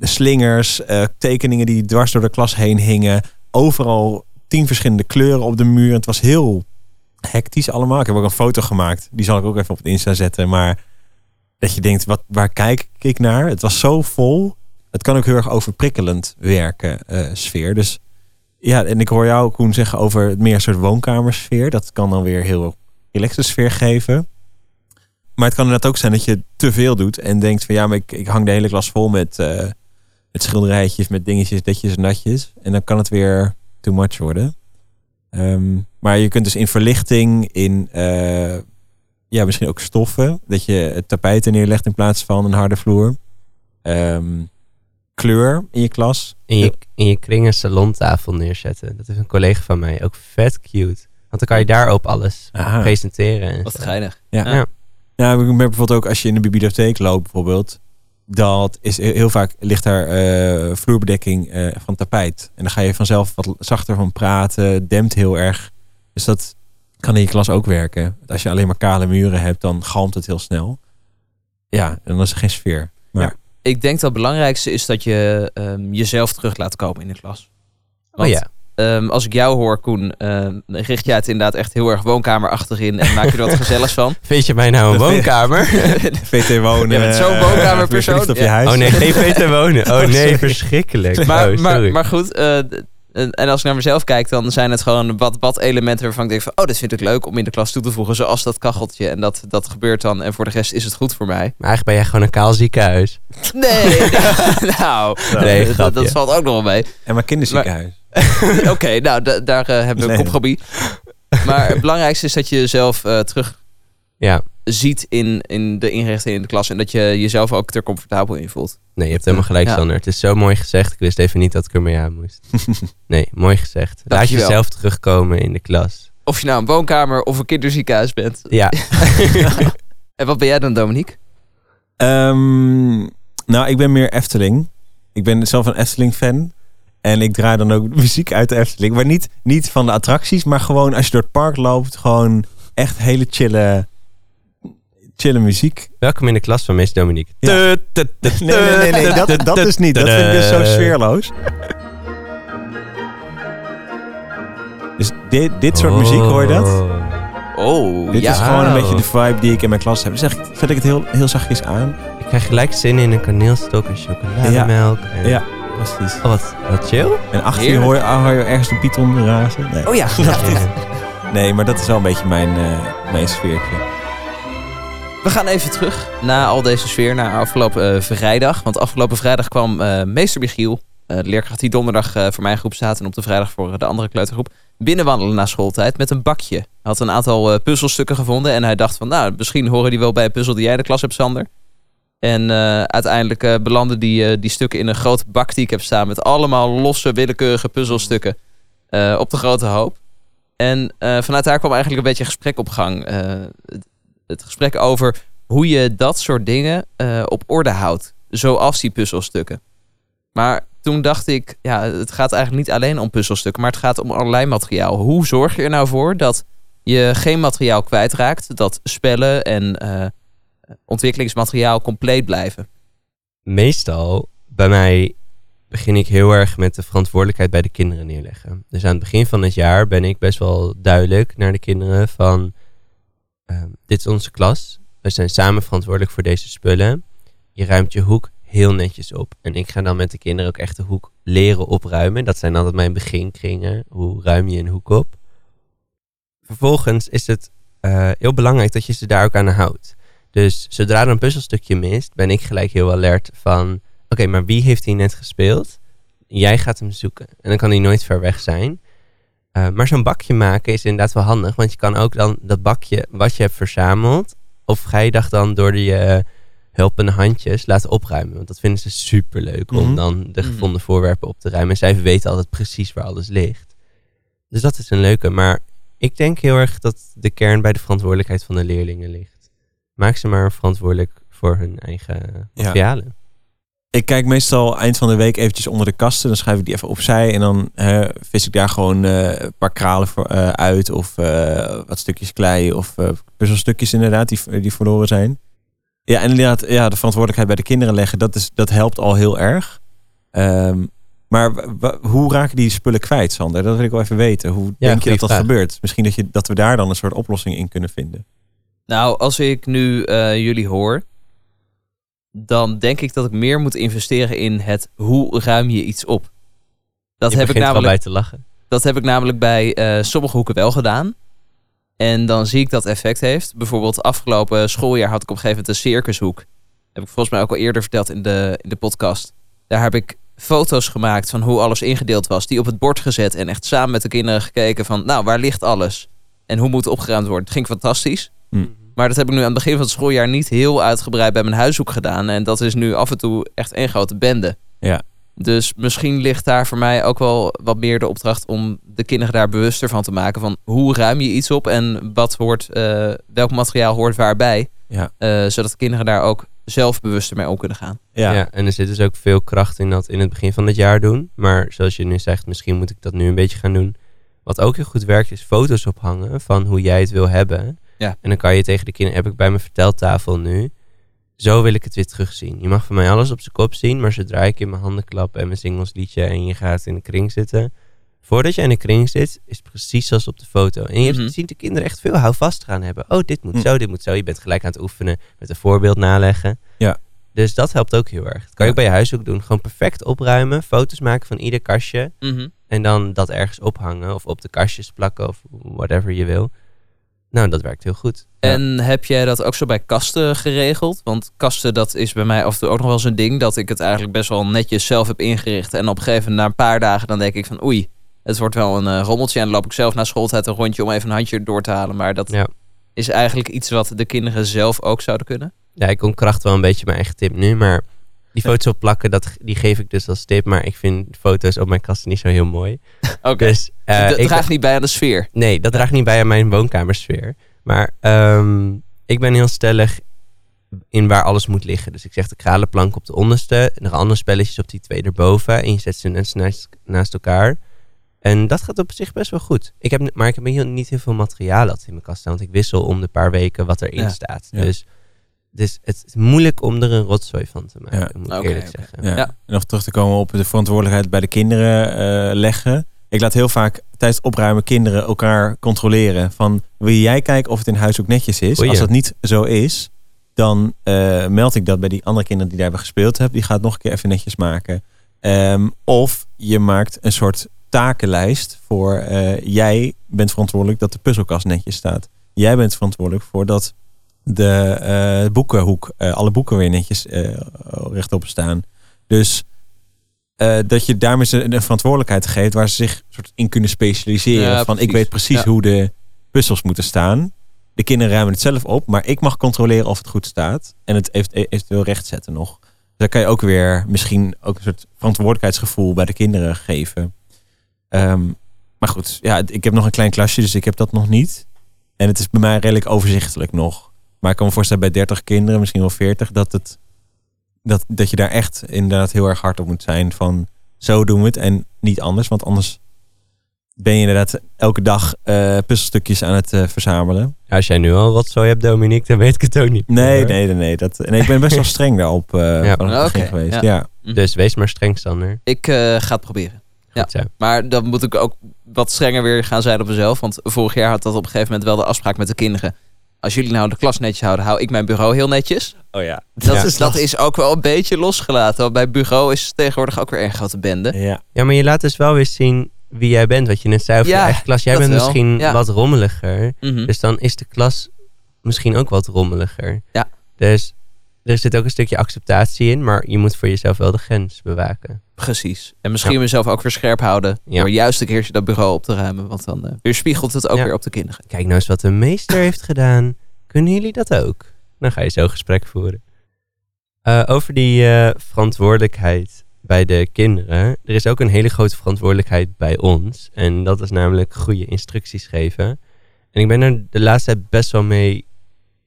slingers, tekeningen die dwars door de klas heen hingen. Overal tien verschillende kleuren op de muur. Het was heel hectisch allemaal. Ik heb ook een foto gemaakt. Die zal ik ook even op het Insta zetten. Maar dat je denkt, wat, waar kijk ik naar? Het was zo vol. Het kan ook heel erg overprikkelend werken, eh, sfeer. Dus ja, en ik hoor jou, Koen, zeggen over het meer soort woonkamersfeer. Dat kan dan weer heel relaxte sfeer geven. Maar het kan inderdaad ook zijn dat je te veel doet en denkt van ja, maar ik, ik hang de hele klas vol met, eh, met schilderijtjes, met dingetjes, ditjes en natjes. En dan kan het weer too much worden. Ehm, maar je kunt dus in verlichting, in eh, ja, misschien ook stoffen, dat je het tapijt er neerlegt in plaats van een harde vloer. Ehm, kleur in je klas.
in je, in je kring een salontafel neerzetten. Dat is een collega van mij. Ook vet cute. Want dan kan je daarop alles
Aha.
presenteren. En
Wat geinig.
Ja.
Ja.
Ja.
Ja, ik merk bijvoorbeeld ook als je in de bibliotheek loopt, bijvoorbeeld. Dat is heel vaak ligt daar eh, vloerbedekking eh, van tapijt. En dan ga je vanzelf wat zachter van praten, dempt heel erg. Dus dat kan in je klas ook werken. Als je alleen maar kale muren hebt, dan galmt het heel snel. Ja, en dan is er geen sfeer. Maar
Ik denk dat het belangrijkste is dat je ehm, jezelf terug laat komen in de klas.
Oh ja.
Ehm, als ik jou hoor, Koen, ehm, richt jij het inderdaad echt heel erg woonkamer achterin en maak je er wat gezelligs van.
Vind je mij nou een
Dat vind-
woonkamer?
VT wonen.
Jij bent zo'n
eh,
woonkamerpersoon.
op je huis.
Oh nee, geen VT wonen. Oh nee,
sorry.
verschrikkelijk.
maar,
oh,
maar, maar goed, eh, En, als ik naar mezelf kijk, dan zijn het gewoon wat, wat elementen waarvan ik denk van... oh, dit vind ik leuk om in de klas toe te voegen, zoals dat kacheltje. En dat, dat gebeurt dan. En voor de rest is het goed voor mij.
Maar eigenlijk ben jij gewoon een kaal ziekenhuis.
Nee, nou,
Nee,
dat, dat valt ook nog wel mee.
En mijn kinderziekenhuis.
Oké, nou, da- daar eh, hebben we een kopgebied. Maar het belangrijkste is dat je jezelf eh, terug
Ja.
ziet in, in de inrichting in de klas. En dat je jezelf ook er comfortabel in voelt.
Nee, je hebt helemaal gelijk,
Ja.
Sander. Het is zo mooi gezegd. Ik wist even niet dat ik ermee aan moest. Nee, mooi gezegd. Laat
Dankjewel.
jezelf terugkomen in de klas.
Of je nou een woonkamer of een kinderziekenhuis bent.
Ja,
En wat ben jij dan, Dominique?
Ehm, nou, ik ben meer Efteling. Ik ben zelf een Efteling-fan. En ik draai dan ook muziek uit de Efteling. Maar niet, niet van de attracties, maar gewoon als je door het park loopt, gewoon echt hele chille, chille muziek.
welkom in de klas van Miss Dominique.
Ja. Nee, nee, nee, nee, dat, dat is niet. Dat vind ik dus zo sfeerloos. Dus dit, dit soort muziek, hoor je dat?
Oh.
Oh,
Dit
ja.
is gewoon een beetje de vibe die ik in mijn klas heb. Dus zeg, zet ik het heel, heel zachtjes aan.
Ik krijg gelijk zin in een kaneelstok en chocolademelk. En...
Ja, precies.
Oh, wat, wat chill.
En achter je hoor je, ah, hoor je ergens een python razen. Nee.
Oh ja.
Ja.
nee, maar dat is wel een beetje mijn, eh, mijn sfeertje.
We gaan even terug na al deze sfeer naar afgelopen eh, vrijdag. Want afgelopen vrijdag kwam eh, meester Michiel, eh, de leerkracht die donderdag eh, voor mijn groep staat en op de vrijdag voor de andere kleutergroep, binnenwandelen na schooltijd met een bakje. Hij had een aantal eh, puzzelstukken gevonden en hij dacht van, nou, misschien horen die wel bij een puzzel die jij in de klas hebt, Sander. En eh, uiteindelijk eh, belanden die, eh, die stukken in een grote bak die ik heb staan met allemaal losse, willekeurige puzzelstukken op de grote hoop. En vanuit daar kwam eigenlijk een beetje een gesprek op gang. Het, gesprek over hoe je dat soort dingen op orde houdt. Zoals die puzzelstukken. Maar toen dacht ik, ja, het gaat eigenlijk niet alleen om puzzelstukken, maar het gaat om allerlei materiaal. Hoe zorg je er nou voor dat je geen materiaal kwijtraakt, dat spellen en ontwikkelingsmateriaal compleet blijven?
Meestal, bij mij, begin ik heel erg met de verantwoordelijkheid bij de kinderen neerleggen. Dus aan het begin van het jaar ben ik best wel duidelijk naar de kinderen van... ehm, dit is onze klas. We zijn samen verantwoordelijk voor deze spullen. Je ruimt je hoek heel netjes op. En ik ga dan met de kinderen ook echt de hoek leren opruimen. Dat zijn altijd mijn beginkringen. Hoe ruim je een hoek op? Vervolgens is het eh, heel belangrijk dat je ze daar ook aan houdt. Dus zodra er een puzzelstukje mist, ben ik gelijk heel alert van... Oké, maar wie heeft hier net gespeeld? Jij gaat hem zoeken. En dan kan hij nooit ver weg zijn. Eh, maar zo'n bakje maken is inderdaad wel handig. Want je kan ook dan dat bakje wat je hebt verzameld... of ga je dag dan door die eh, hulpende handjes laten opruimen. Want dat vinden ze superleuk om
Mhm.
dan de
Mhm.
gevonden voorwerpen op te ruimen. En zij weten altijd precies waar alles ligt. Dus dat is een leuke. Maar ik denk heel erg dat de kern bij de verantwoordelijkheid van de leerlingen ligt. Maak ze maar verantwoordelijk voor hun eigen
Ja.
materialen.
Ik kijk meestal eind van de week eventjes onder de kasten. Dan schuif ik die even opzij. En dan vis ik daar gewoon eh, een paar kralen voor, eh, uit. Of eh, wat stukjes klei. Of puzzelstukjes inderdaad die, die verloren zijn. Ja, en inderdaad ja, de verantwoordelijkheid bij de kinderen leggen. Dat, is, dat helpt al heel erg. Ehm, maar hoe raken die spullen kwijt, Sander? Dat wil ik wel even weten. Hoe denk je dat dat
vraag.
gebeurt? Misschien dat, je, dat we daar dan een soort oplossing in kunnen vinden.
Nou, als ik nu eh, jullie hoor, dan denk ik dat ik meer moet investeren in het hoe ruim je iets op. Dat,
Je
heb ik, namelijk,
bij te lachen.
dat heb ik namelijk bij eh, sommige hoeken wel gedaan. En dan zie ik dat effect heeft. Bijvoorbeeld afgelopen schooljaar had ik op een gegeven moment een circushoek. Heb ik volgens mij ook al eerder verteld in de, in de podcast. Daar heb ik foto's gemaakt van hoe alles ingedeeld was. Die op het bord gezet en echt samen met de kinderen gekeken van... Nou, waar ligt alles? En hoe moet het opgeruimd worden? Het ging fantastisch. Maar dat heb ik nu aan het begin van het schooljaar niet heel uitgebreid bij mijn huishoek gedaan. En dat is nu af en toe echt één grote bende.
Ja.
Dus misschien ligt daar voor mij ook wel wat meer de opdracht om de kinderen daar bewuster van te maken. Van hoe ruim je iets op en wat hoort, eh, welk materiaal hoort waarbij.
Ja.
Eh, zodat de kinderen daar ook zelf bewuster mee om kunnen gaan.
Ja.
Ja. en er zit dus ook veel kracht in dat in het begin van het jaar doen. Maar zoals je nu zegt, misschien moet ik dat nu een beetje gaan doen. Wat ook heel goed werkt, is foto's ophangen van hoe jij het wil hebben.
Ja.
En dan kan je tegen de kinderen, heb ik bij mijn verteltafel nu. Zo wil ik het weer terugzien. Je mag van mij alles op zijn kop zien, maar zodra ik in mijn handen klap en mijn singelsliedje en je gaat in de kring zitten. Voordat je in de kring zit, is het precies zoals op de foto. En je
Mhm.
ziet de kinderen echt veel houvast gaan hebben. Oh, dit moet
Hm.
zo, dit moet zo. Je bent gelijk aan het oefenen met een voorbeeld naleggen.
Ja.
Dus dat helpt ook heel erg. Dat kan je ook bij je huis ook doen. Gewoon perfect opruimen, foto's maken van ieder kastje.
Mhm.
En dan dat ergens ophangen of op de kastjes plakken of whatever je wil. Nou, dat werkt heel goed.
En heb jij dat ook zo bij kasten geregeld? Want kasten, dat is bij mij af en toe ook nog wel een ding. Dat ik het eigenlijk best wel netjes zelf heb ingericht. En op een gegeven moment, na een paar dagen, dan denk ik van oei, het wordt wel een eh, rommeltje. En dan loop ik zelf naar schooltijd een rondje om even een handje door te halen. Maar dat
Ja.
is eigenlijk iets wat de kinderen zelf ook zouden kunnen.
Ja, ik ontkracht wel een beetje mijn eigen tip nu, maar die foto's opplakken, dat, die geef ik dus als tip. Maar ik vind foto's op mijn kasten niet zo heel mooi.
Oké.
Dus eh,
dat
ik,
draagt niet bij aan de sfeer.
Nee, dat draagt niet bij aan mijn woonkamersfeer. Maar ehm, ik ben heel stellig in waar alles moet liggen. Dus ik zeg de kralenplank op de onderste, en de andere spelletjes op die twee erboven. En je zet ze naast, naast elkaar. En dat gaat op zich best wel goed. Ik heb, maar ik heb heel, niet heel veel materiaal altijd in mijn kast staan. Want ik wissel om de paar weken wat erin
Ja.
staat.
Ja.
Dus, dus het is moeilijk om er een rotzooi van te maken,
Ja.
moet ik eerlijk zeggen.
Ja.
Ja.
En nog terug te komen op de verantwoordelijkheid bij de kinderen eh, leggen. Ik laat heel vaak tijdens het opruimen kinderen elkaar controleren. Van wil jij kijken of het in huis ook netjes is?
Goeie.
Als dat niet zo is, dan eh, meld ik dat bij die andere kinderen die daar hebben gespeeld hebben. Die gaat het nog een keer even netjes maken. Ehm, of je maakt een soort takenlijst voor eh, jij bent verantwoordelijk dat de puzzelkast netjes staat. Jij bent verantwoordelijk voor dat de eh, boekenhoek, eh, alle boeken weer netjes eh, rechtop staan. Dus dat je daarmee ze een verantwoordelijkheid geeft waar ze zich soort in kunnen specialiseren.
Ja,
van ik weet precies
Ja.
hoe de puzzels moeten staan. De kinderen ruimen het zelf op, maar ik mag controleren of het goed staat. En het heeft, eventueel rechtzetten nog. Dus daar kan je ook weer misschien ook een soort verantwoordelijkheidsgevoel bij de kinderen geven. Ehm, maar goed, ja, ik heb nog een klein klasje, dus ik heb dat nog niet. En het is bij mij redelijk overzichtelijk nog. Maar ik kan me voorstellen bij 30 kinderen, misschien wel 40, dat, het, dat, dat je daar echt inderdaad heel erg hard op moet zijn van zo doen we het en niet anders. Want anders ben je inderdaad elke dag eh, puzzelstukjes aan het eh, verzamelen.
Als jij nu al rotzooi hebt, Dominique, dan weet ik het ook niet.
Nee,
meer.
nee, nee. nee, dat, nee ik ben best wel streng daarop eh
Ja.
het begin geweest.
ja.
Ja.
Dus wees maar streng, Sander.
Ik eh, ga het proberen. Ja.
Zo.
Maar dan moet ik ook wat strenger weer gaan zijn op mezelf. Want vorig jaar had dat op een gegeven moment wel de afspraak met de kinderen. Als jullie nou de klas netjes houden, hou ik mijn bureau heel netjes.
Oh ja.
Dat,
Ja.
is, dat is ook wel een beetje losgelaten. Want bij bureau is het tegenwoordig ook weer een grote bende.
Ja.
Ja, maar je laat dus wel weer zien wie jij bent. Wat je net zei over
Ja,
je eigen klas. Jij bent
wel.
misschien
Ja.
wat rommeliger.
Mhm.
Dus dan is de klas misschien ook wat rommeliger.
Ja.
Dus er zit ook een stukje acceptatie in. Maar je moet voor jezelf wel de grens bewaken.
Precies. En misschien
Ja.
mezelf ook weer scherp houden.
Ja.
Door juist een keertje dat bureau op te ruimen. Want dan eh weerspiegelt het ook
Ja.
weer op de kinderen.
Kijk nou eens wat de meester heeft gedaan. Kunnen jullie dat ook? Dan ga je zo gesprek voeren. Eh, over die eh, verantwoordelijkheid bij de kinderen. Er is ook een hele grote verantwoordelijkheid bij ons. En dat is namelijk goede instructies geven. En ik ben er de laatste tijd best wel mee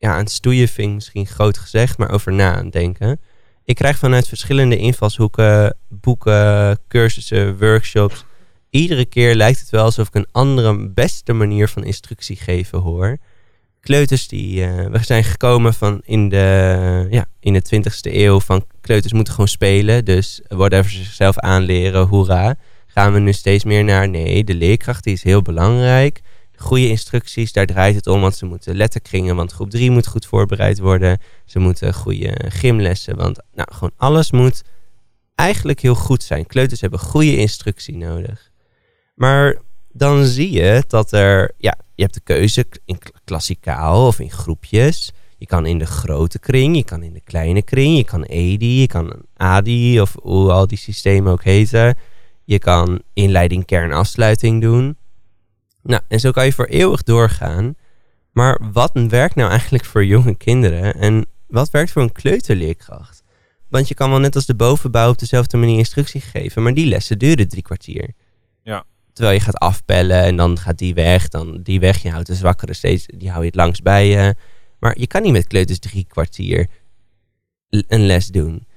ja, vind ik misschien groot gezegd, maar over na aan denken. Ik krijg vanuit verschillende invalshoeken, boeken, cursussen, workshops. Iedere keer lijkt het wel alsof ik een andere, beste manier van instructie geven hoor. Kleuters die, eh, we zijn gekomen van in de, ja, in de 20ste eeuw van kleuters moeten gewoon spelen. Dus whatever ze zichzelf aanleren, hoera. Gaan we nu steeds meer naar, nee, de leerkracht die is heel belangrijk. Goede instructies, daar draait het om, want ze moeten letterkringen, want groep 3 moet goed voorbereid worden. Ze moeten goede gymlessen, want nou, gewoon alles moet eigenlijk heel goed zijn. Kleuters hebben goede instructie nodig. Maar dan zie je dat er, ja, je hebt de keuze in kla- klassikaal of in groepjes. Je kan in de grote kring, je kan in de kleine kring, je kan EDI, je kan ADI of hoe al die systemen ook heten. Je kan inleiding, kern, afsluiting doen. Nou, en zo kan je voor eeuwig doorgaan. Maar wat werkt nou eigenlijk voor jonge kinderen en wat werkt voor een kleuterleerkracht? Want je kan wel net als de bovenbouw op dezelfde manier instructie geven, maar die lessen duren drie kwartier.
Ja.
Terwijl je gaat afpellen en dan gaat die weg, dan die weg. Je houdt de zwakkere steeds, die hou je het langs bij je. Maar je kan niet met kleuters drie kwartier een les doen.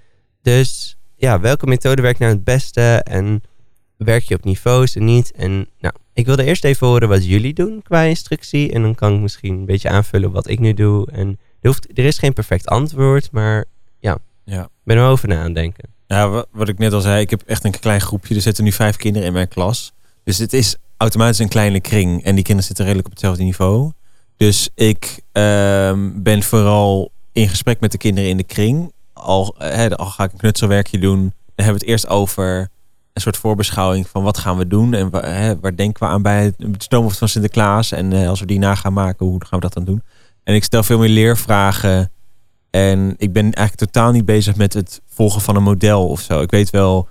Dus ja, welke methode werkt nou het beste en werk je op niveaus en niet? En nou, ik wilde eerst even horen wat jullie doen qua instructie. En dan kan ik misschien een beetje aanvullen wat ik nu doe. En er, hoeft, er is geen perfect antwoord, maar ja,
Ja.
ben er over na aan denken.
Ja, wa- wat ik net al zei, ik heb echt een klein groepje. Er zitten nu vijf kinderen in mijn klas. Dus het is automatisch een kleine kring. En die kinderen zitten redelijk op hetzelfde niveau. Dus ik ehm, ben vooral in gesprek met de kinderen in de kring. Al, eh, hè, al ga ik een knutselwerkje doen, dan hebben we het eerst over een soort voorbeschouwing van wat gaan we doen en wa- hè, waar denken we aan bij het stoomhoofd van Sinterklaas. En eh, als we die na gaan maken, hoe gaan we dat dan doen? En ik stel veel meer leervragen. En ik ben eigenlijk totaal niet bezig met het volgen van een model of zo. Ik weet wel,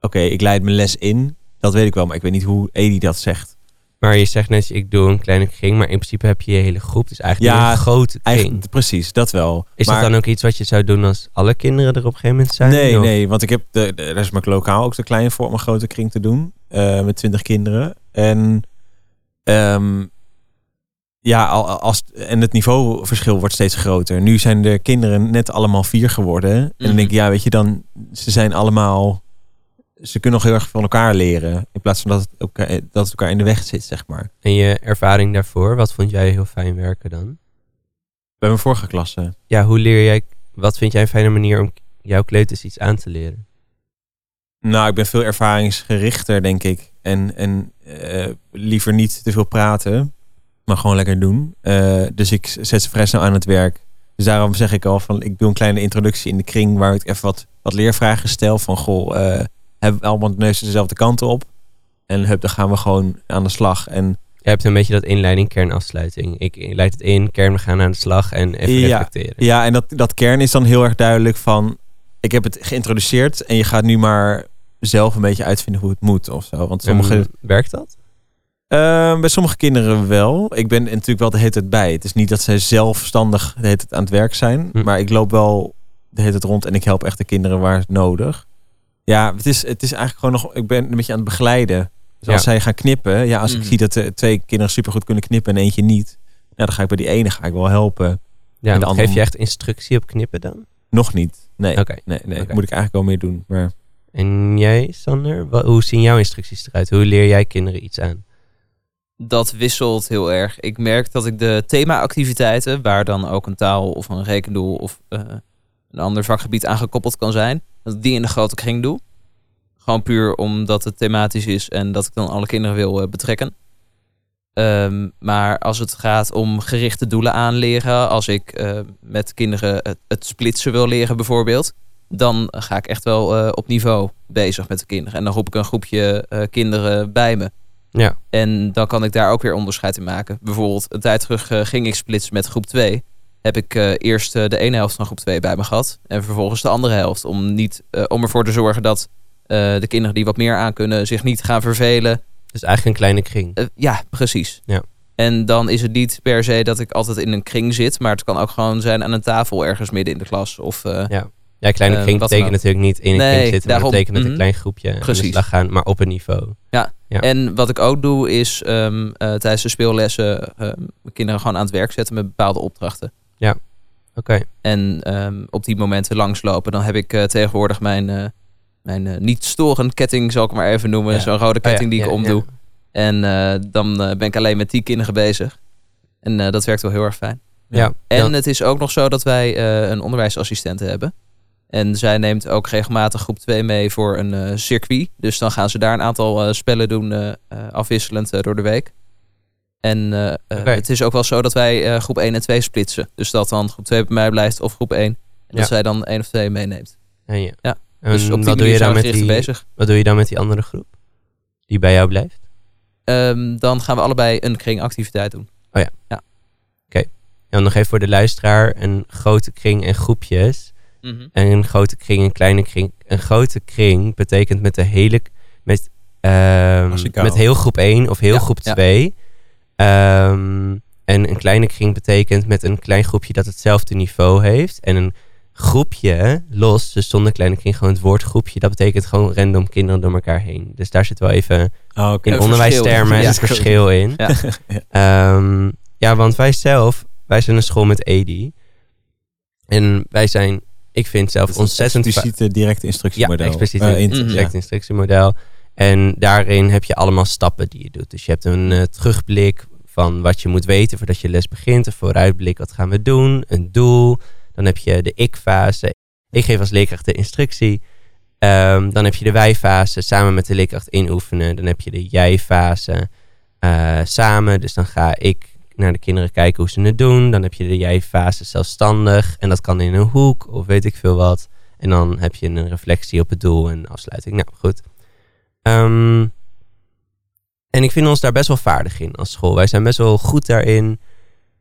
oké, ik leid mijn les in. Dat weet ik wel, maar ik weet niet hoe Edi dat zegt.
Maar je zegt net, ik doe een kleine kring, maar in principe heb je je hele groep. Dus eigenlijk
Ja,
een grote kring.
Eigenlijk, precies, dat wel.
Is
maar,
dat dan ook iets wat je zou doen als alle kinderen er op een gegeven moment zijn?
Nee,
Of-
nee, want ik heb de, de, er is mijn lokaal ook te klein voor om een grote kring te doen. eh, met twintig kinderen. En, ehm, ja, al- als, en het niveauverschil wordt steeds groter. Nu zijn de kinderen net allemaal vier geworden. En dan
Mhm.
denk ik, ja, weet je, dan, ze zijn allemaal, ze kunnen nog heel erg van elkaar leren. In plaats van dat het, elkaar, dat het elkaar in de weg zit, zeg maar.
En je ervaring daarvoor, wat vond jij heel fijn werken dan?
Bij mijn vorige klasse.
Ja, hoe leer jij, wat vind jij een fijne manier om jouw kleuters iets aan te leren?
Nou, ik ben veel ervaringsgerichter, denk ik. En, en eh, liever niet te veel praten, maar gewoon lekker doen. Eh, dus ik zet ze vrij snel aan het werk. Dus daarom zeg ik al van, ik doe een kleine introductie in de kring waar ik even wat, wat leervragen stel. Van, goh, eh, hebben we allemaal de neus dezelfde kant op? En hup, dan gaan we gewoon aan de slag. En
Je hebt een beetje dat inleiding, kern, afsluiting. Ik leid het in, kern, we gaan aan de slag en even
Ja.
reflecteren.
ja, en dat, dat kern is dan heel erg duidelijk van, ik heb het geïntroduceerd en je gaat nu maar zelf een beetje uitvinden hoe het moet of zo. Want sommige...
En werkt dat?
Eh, bij sommige kinderen wel. Ik ben natuurlijk wel de hele tijd bij. Het is niet dat zij zelfstandig de hele tijd aan het werk zijn.
Hm.
Maar ik loop wel de hele tijd rond en ik help echt de kinderen waar het nodig. Ja, het is, het is eigenlijk gewoon nog... Ik ben een beetje aan het begeleiden. Dus als
Ja.
zij gaan knippen... Ja, als ik
Mhm.
zie dat de twee kinderen supergoed kunnen knippen en eentje niet... Nou, dan ga ik bij die ene ga ik wel helpen.
Ja,
En de
want
andere-
geef je echt instructie op knippen dan?
Nog niet. Nee,
Oké.
nee, nee. Moet ik eigenlijk wel meer doen. Maar
En jij, Sander, Wa- hoe zien jouw instructies eruit? Hoe leer jij kinderen iets aan?
Dat wisselt heel erg. Ik merk dat ik de thema-activiteiten, waar dan ook een taal of een rekendoel of eh, een ander vakgebied aan gekoppeld kan zijn, dat ik die in de grote kring doe. Gewoon puur omdat het thematisch is en dat ik dan alle kinderen wil eh, betrekken. Ehm, maar als het gaat om gerichte doelen aanleren, als ik eh, met kinderen het, het splitsen wil leren bijvoorbeeld, dan ga ik echt wel eh, op niveau bezig met de kinderen. En dan roep ik een groepje kinderen bij me.
Ja,
En dan kan ik daar ook weer onderscheid in maken. Bijvoorbeeld, een tijd terug ging ik splitsen met groep 2. Heb ik eh, eerst eh, de ene helft van groep 2 bij me gehad. En vervolgens de andere helft. Om, niet, eh, om ervoor te zorgen dat de kinderen die wat meer aan kunnen zich niet gaan vervelen.
dus eigenlijk een kleine kring.
Ja, precies.
Ja.
En dan is het niet per se dat ik altijd in een kring zit. Maar het kan ook gewoon zijn aan een tafel ergens midden in de klas. Of, eh,
Ja, kleine kring
wat
betekent natuurlijk niet in een
Nee,
kring zitten, maar
daarom.
dat betekent met een
Mhm.
klein groepje aan de
Precies.
slag gaan, maar op een niveau. Ja.
En wat ik ook doe is ehm, eh, tijdens de speellessen ehm, kinderen gewoon aan het werk zetten met bepaalde opdrachten.
Oké,
En ehm, op die momenten langslopen. Dan heb ik eh, tegenwoordig mijn, eh, mijn eh, niet storend ketting, zal ik maar even noemen.
Ja.
Zo'n rode ketting
Oh ja,
die ik
ja,
omdoe.
ja.
En dan ben ik alleen met die kinderen bezig. En dat werkt wel heel erg fijn.
Ja,
En het is ook nog zo dat wij een onderwijsassistent hebben. En zij neemt ook regelmatig groep 2 mee voor een circuit. Dus dan gaan ze daar een aantal spellen doen, afwisselend door de week. En
Oké.
het is ook wel zo dat wij eh, groep 1 en 2 splitsen. Dus dat dan groep 2 bij mij blijft of groep 1. En dat
Ja.
zij dan 1 of 2 meeneemt.
Ja, ja.
Ja,
En
dus op
wat, doe je dan met die,
bezig.
wat doe je dan met die andere groep? Die bij jou blijft?
Ehm, dan gaan we allebei een kringactiviteit doen.
En nog even voor de luisteraar, een grote kring en groepjes.
Mhm.
En een grote kring, een kleine kring. Een grote kring betekent met de hele... Met, ehm, met heel groep 1 of heel
Ja,
groep
ja.
2. Ehm, en een kleine kring betekent met een klein groepje dat hetzelfde niveau heeft. En een groepje los, dus zonder kleine kring, gewoon het woord groepje. Dat betekent gewoon random kinderen door elkaar heen. Dus daar zit wel even
oh, oké.
in
Een
onderwijstermen het
Ja.
verschil in.
Ja.
Ehm, ja, want wij zelf, wij zijn een school met EDI. En wij zijn, ik vind zelf ontzettend...
expliciete directe instructiemodel.
Ja, expliciet
in-
Mhm.
direct instructiemodel. En daarin heb je allemaal stappen die je doet. Dus je hebt een eh, terugblik wat je moet weten voordat je les begint. Een vooruitblik, wat gaan we doen? Een doel. Dan heb je de ik-fase. Ik geef als leerkracht de instructie. Ehm, dan heb je de wij-fase, samen met de leerkracht inoefenen. Dan heb je de jij-fase, eh, samen. Dus dan ga ik naar de kinderen kijken hoe ze het doen. Dan heb je de jij-fase zelfstandig. En dat kan in een hoek of weet ik veel wat. En dan heb je een reflectie op het doel en afsluiting. Nou, goed. Ehm, en ik vind ons daar best wel vaardig in als school. Wij zijn best wel goed daarin.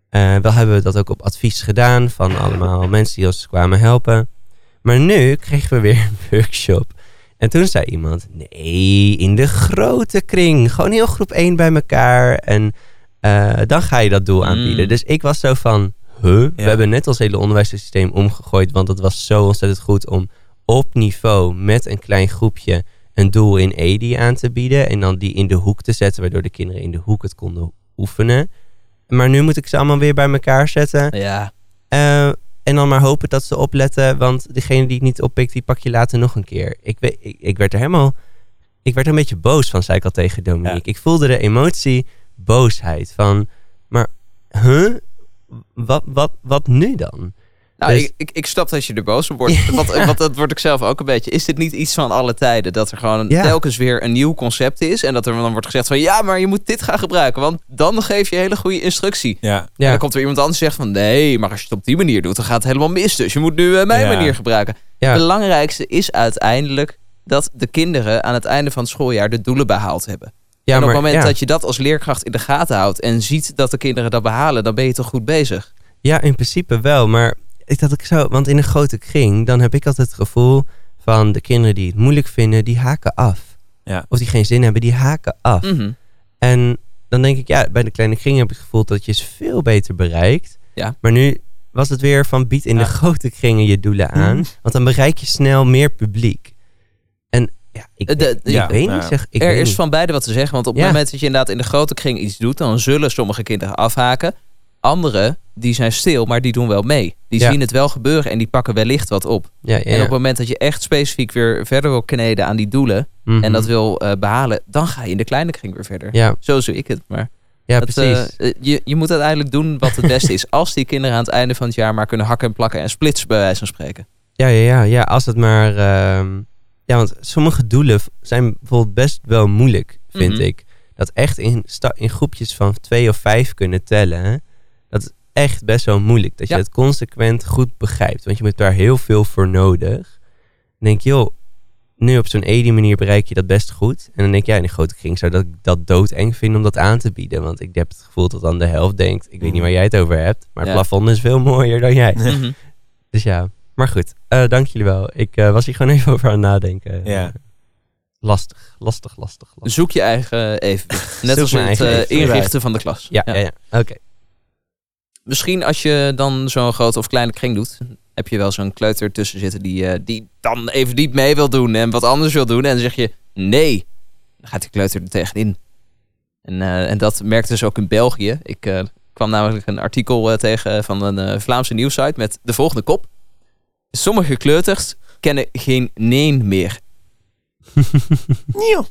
Eh wel hebben we dat ook op advies gedaan van allemaal mensen die ons kwamen helpen. Maar nu kregen we weer een workshop. En toen zei iemand, nee, in de grote kring. Gewoon heel groep 1 bij elkaar. En eh, dan ga je dat doel aanbieden.
Mm.
Dus ik was zo van, huh? We hebben net ons hele onderwijssysteem omgegooid. Want het was zo ontzettend goed om op niveau met een klein groepje een doel in EDI aan te bieden. En dan die in de hoek te zetten, waardoor de kinderen in de hoek het konden oefenen. Maar nu moet ik ze allemaal weer bij elkaar zetten.
Ja.
Eh, en dan maar hopen dat ze opletten. Want degene die het niet oppikt, die pak je later nog een keer. Ik, weet, ik, ik werd er helemaal... Ik werd er een beetje boos van, zei ik al tegen Dominique. Ik voelde de emotie boosheid. Van, maar, huh? Wat, wat, wat nu dan?
Nou,
Dus-
ik, ik, ik snap dat je er boos op wordt. Want, want dat word ik zelf ook een beetje. Is dit niet iets van alle tijden? Dat er gewoon
Ja.
telkens weer een nieuw concept is. En dat er dan wordt gezegd van... Ja, maar je moet dit gaan gebruiken. Want dan geef je hele goede instructie.
Ja,
En
Ja,
dan komt er iemand anders en zegt van... Nee, maar als je het op die manier doet, dan gaat het helemaal mis. Dus je moet nu eh, mijn
Ja.
manier gebruiken.
ja,
Het belangrijkste is uiteindelijk... dat de kinderen aan het einde van het schooljaar de doelen behaald hebben.
ja,
en op
maar-
het moment
ja.
dat je dat als leerkracht in de gaten houdt... en ziet dat de kinderen dat behalen... dan ben je toch goed bezig.
Ja, in principe wel. Maar ik dat ik zo, want in een grote kring, dan heb ik altijd het gevoel van de kinderen die het moeilijk vinden, die haken af.
Ja.
Of die geen zin hebben, die haken af.
Mhm.
En dan denk ik, ja, bij de kleine kring heb ik het gevoel dat je is veel beter bereikt.
Ja.
Maar nu was het weer van bied in
Ja.
de grote kringen je doelen aan.
Mhm.
Want dan bereik je snel meer publiek. En ja, ik,
De-
ik
ja,
weet
nou,
niet. Zeg, ik
er is
niet.
van beide wat te zeggen. Want op het moment dat je inderdaad in de grote kring iets doet, dan zullen sommige kinderen afhaken. Anderen, die zijn stil, maar die doen wel mee. Die
Ja.
zien het wel gebeuren en die pakken wellicht wat op.
Ja, ja,
En op het moment dat je echt specifiek weer verder wil kneden aan die doelen
Mhm.
en dat wil eh, behalen, dan ga je in de kleine kring weer verder. Zo zie ik het. Maar
ja
het,
precies.
eh, eh, je, je moet uiteindelijk doen wat het beste is. Als die kinderen aan het einde van het jaar maar kunnen hakken en plakken en splitsen, bij wijze van spreken.
Ja, ja, ja, ja, als het maar. ehm, ja, want sommige doelen zijn bijvoorbeeld best wel moeilijk, vind
Mhm.
ik. Dat echt in, in groepjes van twee of vijf kunnen tellen. hè, Dat echt best wel moeilijk. Dat je het consequent goed begrijpt. Want je hebt daar heel veel voor nodig. Dan denk je, joh, nu op zo'n EDI manier bereik je dat best goed. En dan denk je, ja, in een grote kring zou dat, dat doodeng vinden om dat aan te bieden. Want ik heb het gevoel dat dan de helft denkt, ik weet niet waar jij het over hebt. Maar het
Ja.
plafond is veel mooier dan jij.
Mhm.
Dus ja, maar goed. eh, dank jullie wel. Ik eh, was hier gewoon even over aan het nadenken.
Ja.
Lastig, lastig, lastig. lastig.
Zoek je eigen evenwicht. Net
Zoek
als
mijn
het eh, inrichten van de klas.
Ja, ja. ja, Oké.
Misschien als je dan zo'n grote of kleine kring doet, heb je wel zo'n kleuter tussen zitten die, eh, die dan even niet mee wil doen en wat anders wil doen. En dan zeg je nee. Dan gaat die kleuter er tegenin. En, eh, en dat merkte ze ook in België. Ik eh, kwam namelijk een artikel tegen van een eh, Vlaamse nieuwsite met de volgende kop. Sommige kleuters kennen geen nee meer.
Nieuw.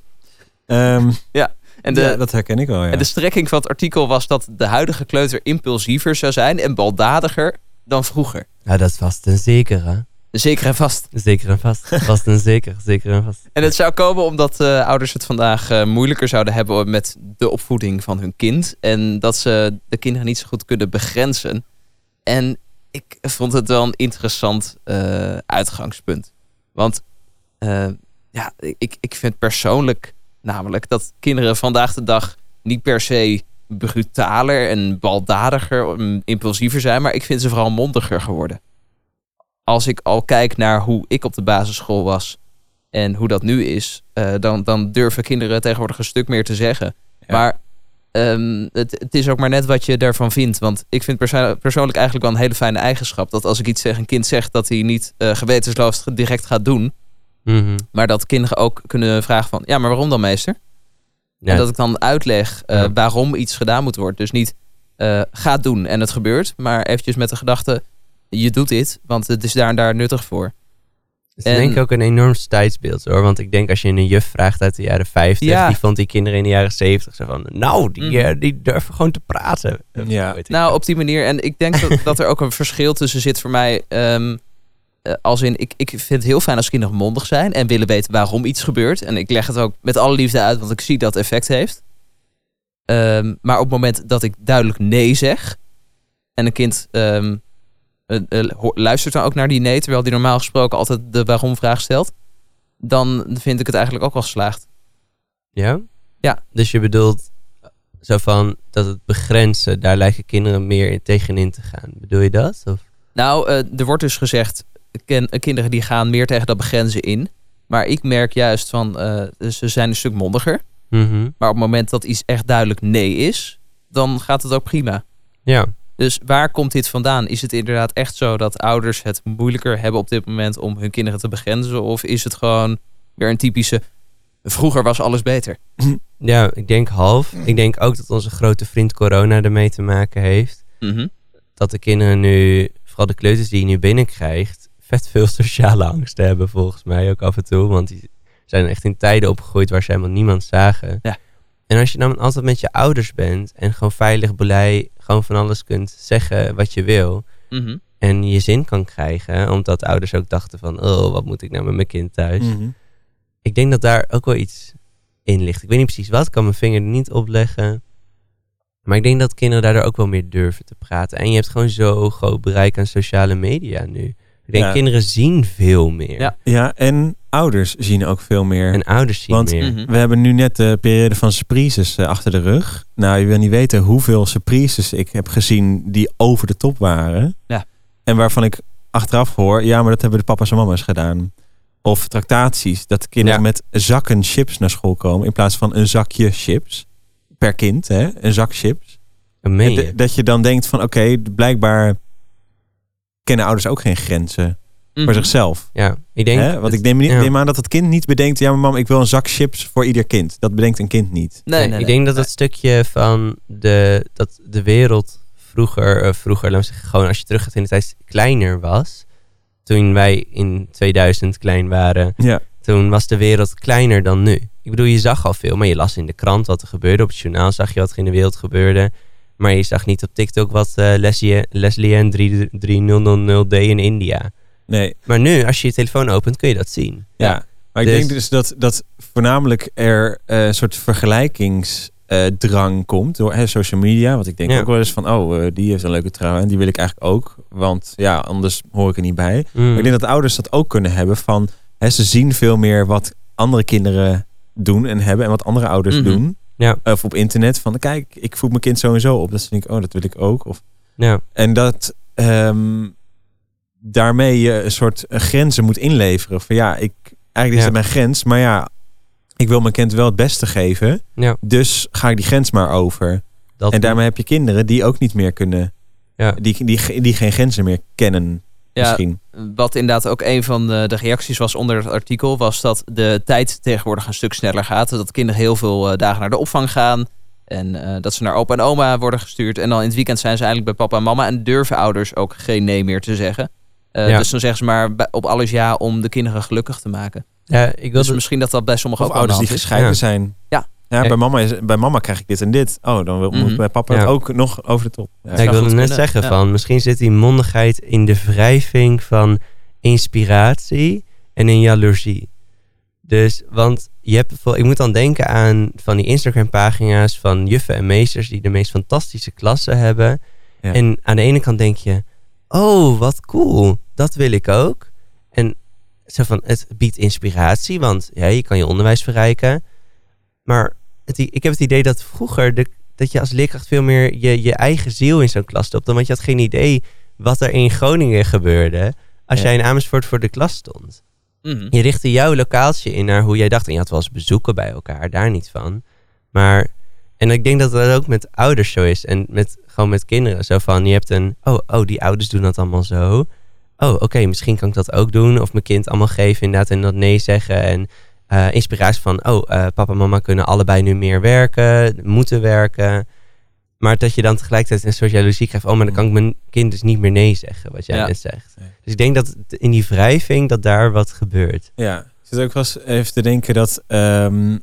Ehm,
En de,
ja, dat herken ik wel, ja.
En de strekking van het artikel was dat de huidige kleuter impulsiever zou zijn en baldadiger dan vroeger.
Nou, dat was een zekere.
Zeker en vast.
Zeker en vast. Dat was een zeker, zeker en vast.
En het zou komen omdat eh, ouders het vandaag eh, moeilijker zouden hebben met de opvoeding van hun kind. En dat ze de kinderen niet zo goed kunnen begrenzen. En ik vond het wel een interessant eh, uitgangspunt. Want eh, ja, ik, ik vind persoonlijk namelijk dat kinderen vandaag de dag niet per se brutaler en baldadiger, mm, impulsiever zijn. Maar ik vind ze vooral mondiger geworden. Als ik al kijk naar hoe ik op de basisschool was en hoe dat nu is, eh, dan, dan durven kinderen tegenwoordig een stuk meer te zeggen.
Ja.
Maar ehm, het, het is ook maar net wat je daarvan vindt. Want ik vind perso- persoonlijk eigenlijk wel een hele fijne eigenschap. Dat als ik iets tegen een kind zeg, dat hij niet eh, gewetensloos direct gaat doen.
Mhm.
Maar dat kinderen ook kunnen vragen van, ja, maar waarom dan meester?
Ja,
En dat ik dan uitleg eh,
Ja.
waarom iets gedaan moet worden. Dus niet eh ga het doen en het gebeurt. Maar eventjes met de gedachte, je doet dit, want het is daar en daar nuttig voor.
Het is
en-
denk ik ook een enorm tijdsbeeld hoor. Want ik denk als je een juf vraagt uit de jaren 50,
Ja.
die vond die kinderen in de jaren 70 zo van, nou, die,
Mhm.
eh, die durven gewoon te praten.
Ja.
Nou, op die manier. En ik denk dat, dat er ook een verschil tussen zit voor mij. ehm, eh, als in, ik, ik vind het heel fijn als kinderen mondig zijn en willen weten waarom iets gebeurt. En ik leg het ook met alle liefde uit, want ik zie dat effect heeft. Ehm, maar op het moment dat ik duidelijk nee zeg en een kind ehm, eh, eh, luistert dan ook naar die nee, terwijl die normaal gesproken altijd de waarom vraag stelt, dan vind ik het eigenlijk ook wel geslaagd.
Ja?
Ja.
Dus je bedoelt eh, zo van dat het begrenzen, daar lijken kinderen meer in, tegenin te gaan. Bedoel je dat? Of?
Nou, eh, er wordt dus gezegd, ken, kinderen die gaan meer tegen dat begrenzen in. Maar ik merk juist van, eh, ze zijn een stuk mondiger.
Mhm.
Maar op het moment dat iets echt duidelijk nee is, dan gaat het ook prima.
Ja.
Dus waar komt dit vandaan? Is het inderdaad echt zo dat ouders het moeilijker hebben op dit moment om hun kinderen te begrenzen? Of is het gewoon weer een typische, vroeger was alles beter?
ja, ik denk half. Ik denk ook dat onze grote vriend corona ermee te maken heeft.
Mhm.
Dat de kinderen nu, vooral de kleuters die je nu binnenkrijgt, vet veel sociale angst hebben volgens mij ook af en toe. Want die zijn echt in tijden opgegroeid waar ze helemaal niemand zagen.
Ja.
En als je dan altijd met je ouders bent en gewoon veilig, blij, gewoon van alles kunt zeggen wat je wil.
Mhm.
En je zin kan krijgen, omdat ouders ook dachten van, oh, wat moet ik nou met mijn kind thuis?
Mhm.
Ik denk dat daar ook wel iets in ligt. Ik weet niet precies wat, ik kan mijn vinger er niet op leggen. Maar ik denk dat kinderen daardoor ook wel meer durven te praten. En je hebt gewoon zo groot bereik aan sociale media nu. Ik denk,
Ja.
kinderen zien veel meer.
Ja.
Ja, en ouders zien ook veel meer.
En ouders zien
Want-
meer.
Mhm.
We hebben nu net de periode van surprises eh, achter de rug. Nou, je wil niet weten hoeveel surprises ik heb gezien die over de top waren.
Ja.
En waarvan ik achteraf hoor, ja, maar dat hebben de papa's en mama's gedaan. Of tractaties, dat kinderen
Ja.
met zakken chips naar school komen in plaats van een zakje chips. Per kind, hè? Een zak chips.
Dat
dat je dan denkt van, oké, blijkbaar kennen ouders ook geen grenzen
Mhm.
voor zichzelf.
Ja, ik denk...
Hè? Want
het-
ik neem, niet,
ja.
neem aan dat het kind niet bedenkt... ja, maar mam, ik wil een zak chips voor ieder kind. Dat bedenkt een kind niet.
Nee, nee,
ik
nee.
denk dat dat stukje van de, dat de wereld vroeger, eh, vroeger, laten we zeggen, gewoon als je terug gaat in de tijd, kleiner was. Toen wij in 2000 klein waren,
Ja.
toen was de wereld kleiner dan nu. Ik bedoel, je zag al veel, maar je las in de krant wat er gebeurde. Op het journaal zag je wat er in de wereld gebeurde. Maar je zag niet op TikTok wat eh Leslie, Leslie en 3000D in India.
Nee,
Maar nu, als je je telefoon opent, kun je dat zien.
ja. Maar ik
Dus-
denk dus dat, dat voornamelijk er eh, een soort vergelijkingsdrang komt door hè, social media. Want ik denk
Ja.
ook wel eens van, oh, eh, die heeft een leuke trouw en die wil ik eigenlijk ook. Want ja, anders hoor ik er niet bij.
Mm.
Maar ik denk dat ouders dat ook kunnen hebben van, hè, ze zien veel meer wat andere kinderen doen en hebben en wat andere ouders
Mhm.
doen.
Ja.
Of op internet van, kijk, ik voed mijn kind zo en zo op. Dat denk ik, oh, dat wil ik ook. Of
Ja,
En dat ehm, daarmee je een soort grenzen moet inleveren. Van ja, ik, eigenlijk is
Ja.
het mijn grens, maar ja, ik wil mijn kind wel het beste geven.
ja,
Dus ga ik die grens maar over.
dat
en daarmee heb je kinderen die ook niet meer kunnen,
Ja.
die, die, die geen grenzen meer kennen.
Ja,
Misschien.
Wat inderdaad ook een van de, de reacties was onder het artikel, was dat de tijd tegenwoordig een stuk sneller gaat. Dat kinderen heel veel eh, dagen naar de opvang gaan. En eh, dat ze naar opa en oma worden gestuurd. En dan in het weekend zijn ze eigenlijk bij papa en mama. En durven ouders ook geen nee meer te zeggen. Eh,
Ja.
Dus dan zeggen ze maar op alles ja om de kinderen gelukkig te maken.
Ja, ik wil
Dus misschien dat dat bij ook de
ouders die gescheiden
Ja.
zijn.
Ja.
Ja, bij, mama is, bij mama krijg ik dit en dit. Oh, dan wil,
Mhm.
moet bij papa
Ja.
ook nog over de top. Ja.
Ja, ik wilde net
kunnen,
zeggen
ja.
van, misschien zit die mondigheid in de wrijving van inspiratie en in jaloezie. Dus, want je hebt bijvoorbeeld, ik moet dan denken aan van die Instagram pagina's van juffen en meesters die de meest fantastische klassen hebben.
Ja.
En aan de ene kant denk je, oh wat cool, dat wil ik ook. En zo van, het biedt inspiratie, want ja, je kan je onderwijs verrijken. Maar het, ik heb het idee dat vroeger de, dat je als leerkracht veel meer je, je eigen ziel in zo'n klas stopte. Want je had geen idee wat er in Groningen gebeurde als
Ja.
jij in Amersfoort voor de klas stond.
Mhm.
Je richtte jouw lokaaltje in naar hoe jij dacht. En je had wel eens bezoeken bij elkaar, daar niet van. Maar, en ik denk dat dat ook met ouders zo is. En met, gewoon met kinderen. Zo van, je hebt een, oh, oh, die ouders doen dat allemaal zo. Oh, oké, misschien kan ik dat ook doen. Of mijn kind allemaal geven inderdaad en dat nee zeggen. En eh, inspiratie van, oh, eh, papa en mama kunnen allebei nu meer werken, moeten werken. Maar dat je dan tegelijkertijd een soort jaloezie krijgt. Oh, maar dan kan ik mijn kind dus niet meer nee zeggen, wat jij
Ja.
net zegt. Dus ik denk dat in die wrijving, dat daar wat gebeurt.
Ja, ik zit ook wel eens even te denken dat... ehm,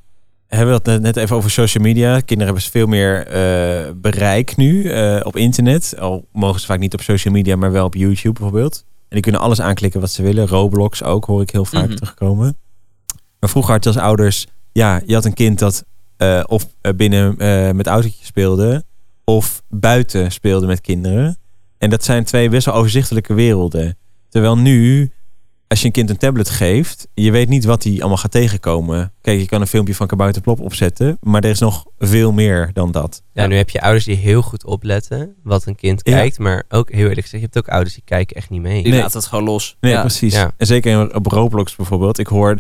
hebben we het net- even over social media. Kinderen hebben veel meer eh, bereik nu op internet. Al mogen ze vaak niet op social media, maar wel op YouTube bijvoorbeeld. En die kunnen alles aanklikken wat ze willen. Roblox ook, hoor ik heel vaak
Mhm.
terugkomen. Maar vroeger had je als ouders... Ja, je had een kind dat eh, of eh, binnen eh, met autootjes speelde... of buiten speelde met kinderen. En dat zijn twee best wel overzichtelijke werelden. Terwijl nu als je een kind een tablet geeft, je weet niet wat hij allemaal gaat tegenkomen. Kijk, je kan een filmpje van Kabouter Plop opzetten, maar er is nog veel meer dan dat.
Ja, nu heb je ouders die heel goed opletten wat een kind
Ja.
kijkt. Maar ook heel eerlijk gezegd, je hebt ook ouders die kijken echt niet mee.
Die
Nee.
laat het gewoon los.
Nee,
ja.
precies.
Ja.
En zeker op Roblox bijvoorbeeld. Ik hoor,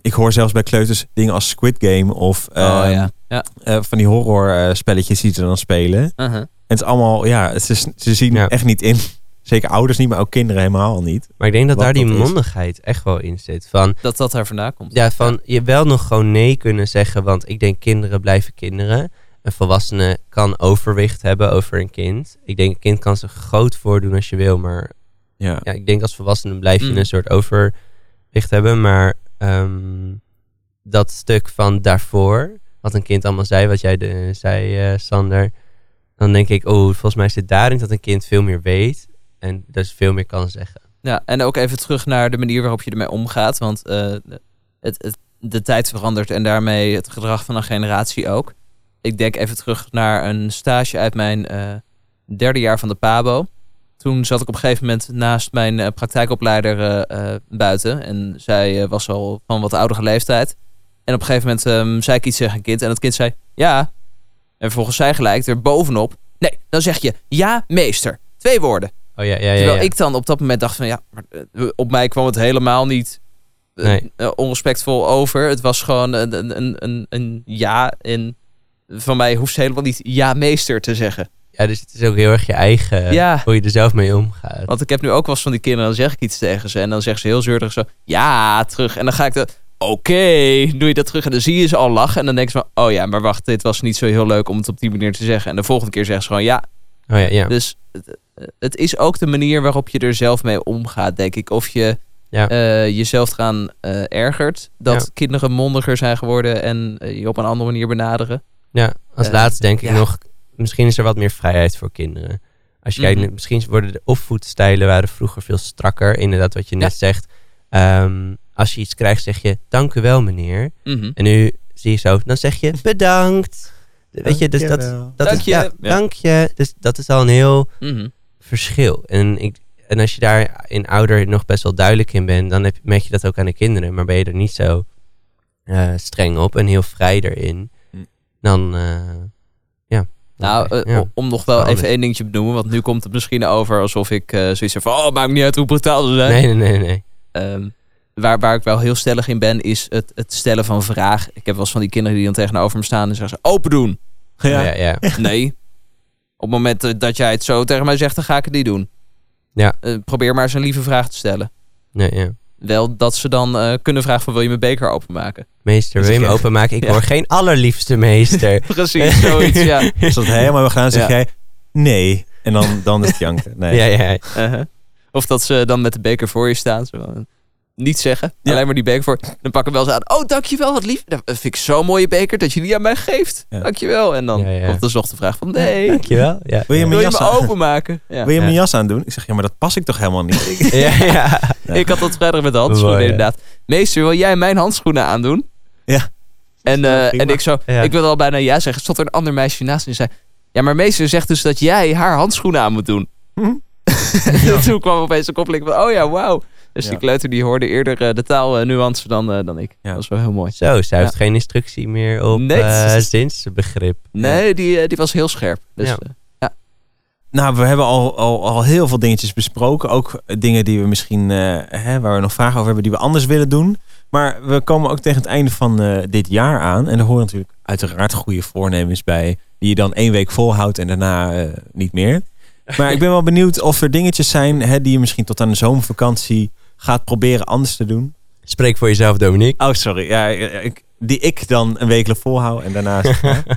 ik hoor zelfs bij kleuters dingen als Squid Game of
Oh
ehm,
ja. ja.
eh, van die horror eh, spelletjes die ze dan spelen. En
Uh-huh.
het is allemaal, ja, ze, ze zien
Ja.
echt niet in. Zeker ouders niet, maar ook kinderen helemaal niet.
Maar ik denk dat
Wat
daar die
is.
mondigheid echt wel in zit. Van,
Dat dat daar vandaan komt.
ja, van je wel nog gewoon nee kunnen zeggen. Want ik denk kinderen blijven kinderen. Een volwassene kan overwicht hebben over een kind. Ik denk een kind kan zich groot voordoen als je wil. Maar
Ja.
ja, ik denk als volwassene blijf je
Mm.
een soort overwicht hebben. Maar ehm, dat stuk van daarvoor, wat een kind allemaal zei, wat jij de, zei, eh, Sander. Dan denk ik, oh, volgens mij zit daarin dat een kind veel meer weet. En dus veel meer kan zeggen.
Ja, en ook even terug naar de manier waarop je ermee omgaat. Want eh, het, het, de tijd verandert en daarmee het gedrag van een generatie ook. Ik denk even terug naar een stage uit mijn eh, derde jaar van de PABO. Toen zat ik op een gegeven moment naast mijn eh, praktijkopleider eh, eh, buiten. En zij was al van wat oudere leeftijd. En op een gegeven moment ehm, zei ik iets tegen een kind. En het kind zei ja. En vervolgens zei gelijk er bovenop. Nee, dan zeg je ja, meester. Twee woorden.
Oh ja, ja, ja.
Terwijl ik dan op dat moment dacht van ja, maar, op mij kwam het helemaal niet
Nee.
onrespectvol over. Het was gewoon een, een, een, een, een ja en van mij hoeft ze helemaal niet ja meester te zeggen.
Ja, dus het is ook heel erg je eigen,
Ja.
hoe je er zelf mee omgaat.
Want ik heb nu ook wel eens van die kinderen, dan zeg ik iets tegen ze en dan zeggen ze heel zeurderig zo ja terug. En dan ga ik dat, oké, doe je dat terug en dan zie je ze al lachen en dan denken ze van oh ja, maar wacht, dit was niet zo heel leuk om het op die manier te zeggen. En de volgende keer zeggen ze gewoon ja,
Oh ja, ja.
Dus het, het is ook de manier waarop je er zelf mee omgaat, denk ik. Of je
Ja.
eh, jezelf eraan eh, ergert dat
Ja.
kinderen mondiger zijn geworden en eh, je op een andere manier benaderen.
Ja, als laatste denk ik nog, misschien is er wat meer vrijheid voor kinderen. Als je
Mhm.
kijkt, misschien worden de opvoedstijlen waren vroeger veel strakker. Inderdaad, wat je net
Ja.
zegt. Ehm, als je iets krijgt, zeg je, dank u wel meneer.
Mhm.
En nu zie je zo, dan zeg je, bedankt. Weet je, dus dat, dat
Dank
is,
je.
ja,
Ja.
dank je. Dus dat is al een heel
Mhm.
verschil. En, ik, en als je daar in ouder nog best wel duidelijk in bent, dan heb, merk je dat ook aan de kinderen. Maar ben je er niet zo eh, streng op en heel vrij erin, dan eh,
Nou, eh,
Ja.
om nog wel even één dingetje te benoemen, want nu komt het misschien over alsof ik eh, zoiets heb van, oh, maakt niet uit hoe brutaal ze zijn.
Nee, nee, nee, nee.
Ehm, waar, waar ik wel heel stellig in ben, is het, het stellen van vragen. Ik heb wel eens van die kinderen die dan tegenover me staan en zeggen ze, open doen.
Ja.
Ja, ja.
Nee. Op het moment eh, dat jij het zo tegen mij zegt, dan ga ik het niet doen.
Ja.
Probeer maar eens een lieve vraag te stellen.
Nee, ja.
Wel dat ze dan eh, kunnen vragen van wil je mijn beker openmaken?
Meester, wil je me
Ja.
openmaken? Ik
Ja.
hoor geen allerliefste meester.
Precies, zoiets, ja.
Als dat helemaal hebben gedaan, zeg
Ja.
jij nee. En dan, dan is het janken. Nee.
Ja, ja.
Uh-huh. Of dat ze dan met de beker voor je staan. Zo, niet zeggen,
Ja.
alleen maar die beker voor. Dan pak ik hem wel eens aan. Oh, dankjewel, wat lief. Dat vind ik zo'n mooie beker dat je die aan mij geeft.
Ja.
Dankjewel. En dan
Ja, ja.
komt dus nog de vraag van nee,
Dankjewel. Ja,
Wil je
wil
mijn
je
jas
me
aan?
openmaken? Ja.
Wil je mijn jas aandoen? Ik zeg, ja, maar dat pas ik toch helemaal niet?
ja, ja.
Ja.
Ik had dat vrijdag met de handschoenen inderdaad. Meester, wil jij mijn handschoenen aandoen?
Ja.
En, eh, en ik zo,
Ja.
ik wilde al bijna ja zeggen. Stond er een ander meisje naast en die zei... Ja, maar meester zegt dus dat jij haar handschoenen aan moet doen.
Hm?
En Toen kwam opeens de koppeling van, oh ja, wauw. Dus
Ja.
die kleuter die hoorde eerder eh, de taalnuance dan, eh, dan ik.
Ja.
Dat was wel heel mooi.
Zo, zij heeft geen instructie meer op
Nee,
eh, zinsbegrip.
Nee, die, eh, die was heel scherp. Dus,
Ja.
eh,
Nou, we hebben al, al, al heel veel dingetjes besproken. Ook dingen die we misschien, eh, hè, waar we nog vragen over hebben, die we anders willen doen. Maar we komen ook tegen het einde van eh, dit jaar aan. En er horen natuurlijk uiteraard goede voornemens bij. Die je dan één week volhoudt en daarna eh, niet meer. Maar ik ben wel benieuwd of er dingetjes zijn hè, die je misschien tot aan de zomervakantie gaat proberen anders te doen.
Spreek voor jezelf, Dominique.
Oh, sorry. Ja, ik, die ik dan een week volhoud en daarna...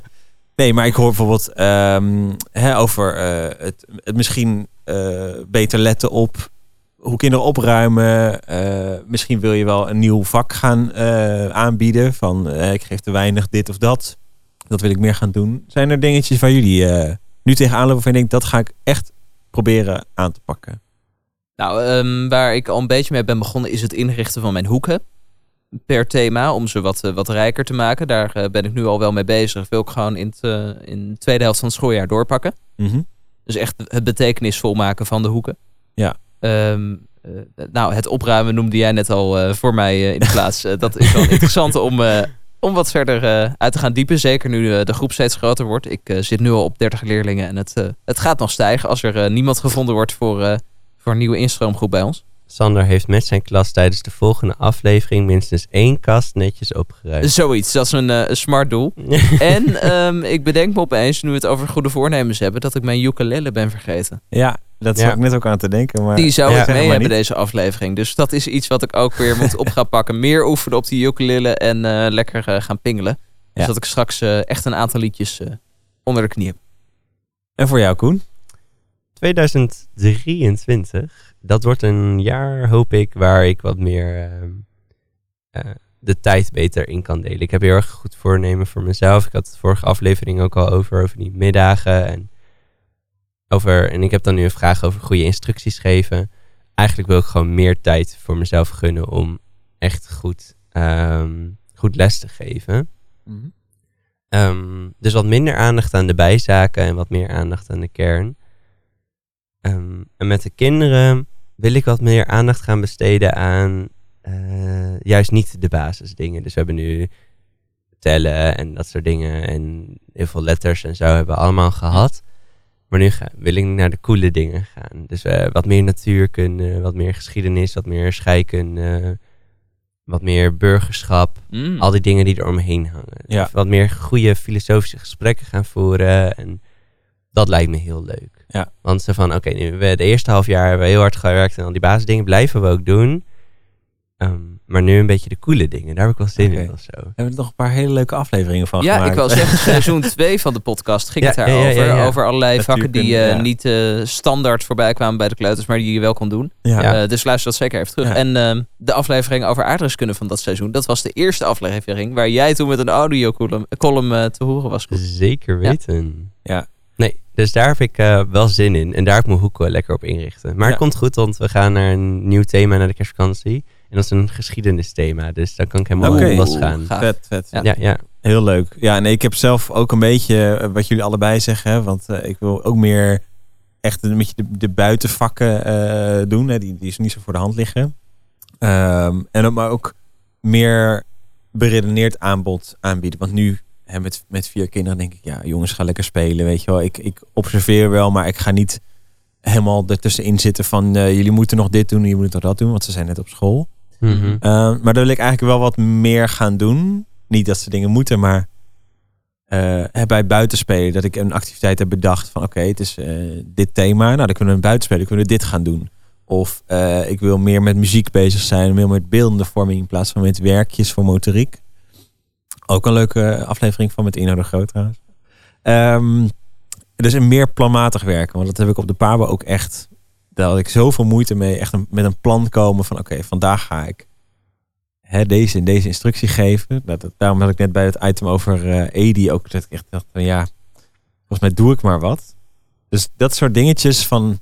nee, maar ik hoor bijvoorbeeld ehm, hè, over eh, het, het misschien eh, beter letten op hoe kinderen opruimen. Eh, misschien wil je wel een nieuw vak gaan aanbieden. Van ik geef te weinig dit of dat. Dat wil ik meer gaan doen. Zijn er dingetjes waar jullie nu tegenaan lopen waarvan je denkt... dat ga ik echt proberen aan te pakken?
Nou, ehm, waar ik al een beetje mee ben begonnen is het inrichten van mijn hoeken. Per thema, om ze wat, eh, wat rijker te maken. Daar eh, ben ik nu al wel mee bezig. Wil ik gewoon in, het, eh, in de tweede helft van het schooljaar doorpakken.
Mhm.
Dus echt het betekenisvol maken van de hoeken.
Ja.
Ehm, eh, nou, het opruimen noemde jij net al voor mij in de plaats. Dat is wel interessant om, om wat verder uit te gaan diepen. Zeker nu de groep steeds groter wordt. Ik zit nu al op 30 leerlingen en het, het gaat nog stijgen als er niemand gevonden wordt voor, voor een nieuwe instroomgroep bij ons.
Sander heeft met zijn klas tijdens de volgende aflevering minstens één kast netjes opgeruimd.
Zoiets, dat is een, eh, een smart doel. En ehm, ik bedenk me opeens, nu we het over goede voornemens hebben, dat ik mijn ukulele ben vergeten.
Ja, dat
Ja.
zat ik net ook aan te denken. Maar
Die zou
Ja,
ik mee hebben
niet.
deze aflevering. Dus dat is iets wat ik ook weer moet op gaan pakken. Meer oefenen op die ukulele en eh, lekker eh, gaan pingelen.
Ja.
Zodat ik straks echt een aantal liedjes eh, onder de knie heb.
En voor jou, Koen?
2023, dat wordt een jaar, hoop ik, waar ik wat meer ehm, eh, de tijd beter in kan delen. Ik heb heel erg goed voornemen voor mezelf. Ik had het vorige aflevering ook al over, over die middagen. En, over, en ik heb dan nu een vraag over goede instructies geven. Eigenlijk wil ik gewoon meer tijd voor mezelf gunnen om echt goed, ehm, goed les te geven. Ehm, dus wat minder aandacht aan de bijzaken en wat meer aandacht aan de kern. Ehm, en met de kinderen wil ik wat meer aandacht gaan besteden aan eh, juist niet de basisdingen. Dus we hebben nu tellen en dat soort dingen en heel veel letters en zo hebben we allemaal gehad. Maar nu ga, wil ik naar de coole dingen gaan. Dus eh, wat meer natuurkunde, wat meer geschiedenis, wat meer scheikunde, wat meer burgerschap
Mm.
al die dingen die er omheen hangen.
Ja.
Dus wat meer goede filosofische gesprekken gaan voeren. En dat lijkt me heel leuk.
Ja.
Want ze van, oké, nu hebben we de eerste half jaar hebben we heel hard gewerkt en al die basisdingen blijven we ook doen. Ehm, maar nu een beetje de coole dingen, daar heb ik wel zin in of zo.
We hebben er nog een paar hele leuke afleveringen van
Ja,
gemaakt.
ik wil zeggen, seizoen 2 van de podcast ging
Ja,
het daarover.
ja, ja, ja.
Over allerlei vakken die eh,
ja.
niet eh, standaard voorbij kwamen bij de kleuters, maar die je wel kon doen.
Ja.
Eh, dus luister dat zeker even terug.
Ja.
En ehm, de aflevering over aardrijkskunde van dat seizoen, dat was de eerste aflevering waar jij toen met een audio-column column, eh, te horen was.
Zeker
Ja.
weten.
Ja.
Nee, dus daar heb ik eh, wel zin in. En daar heb ik mijn hoek wel lekker op inrichten. Maar
Ja.
het komt goed, want we gaan naar een nieuw thema naar de kerstvakantie. En dat is een geschiedenisthema. Dus dan kan ik helemaal op losgaan.
Gaaf.
Vet, vet.
Ja.
Ja, ja.
Heel leuk. Ja, nee, ik heb zelf ook een beetje eh, wat jullie allebei zeggen. Want eh, ik wil ook meer echt een beetje de, de buitenvakken eh, doen. Hè, die, die is niet zo voor de hand liggen. Ehm, en ook, maar ook meer beredeneerd aanbod aanbieden. Want nu hè, met, met vier kinderen denk ik, ja jongens, ga lekker spelen. Weet je wel, ik, ik observeer wel, maar ik ga niet helemaal ertussenin zitten van eh, jullie moeten nog dit doen, jullie moeten nog dat doen. Want ze zijn net op school.
Mhm.
Uh, maar daar wil ik eigenlijk wel wat meer gaan doen. Niet dat ze dingen moeten, maar uh, bij buitenspelen. Dat ik een activiteit heb bedacht van oké, het is uh, dit thema. Nou, dan kunnen we buitenspelen, kunnen we dit gaan doen. Of ik wil meer met muziek bezig zijn, meer met beeldende vorming in plaats van met werkjes voor motoriek. Ook een leuke aflevering van met Ino de Groot trouwens. Um, dus een meer planmatig werken. Want dat heb ik op de Pabo ook echt daar had ik zoveel moeite mee. Echt een, met een plan komen van oké, okay, vandaag ga ik hè, deze en deze instructie geven. Dat, dat, daarom had ik net bij het item over uh, Edi ook dat ik echt dacht van ja, volgens mij doe ik maar wat. Dus dat soort dingetjes van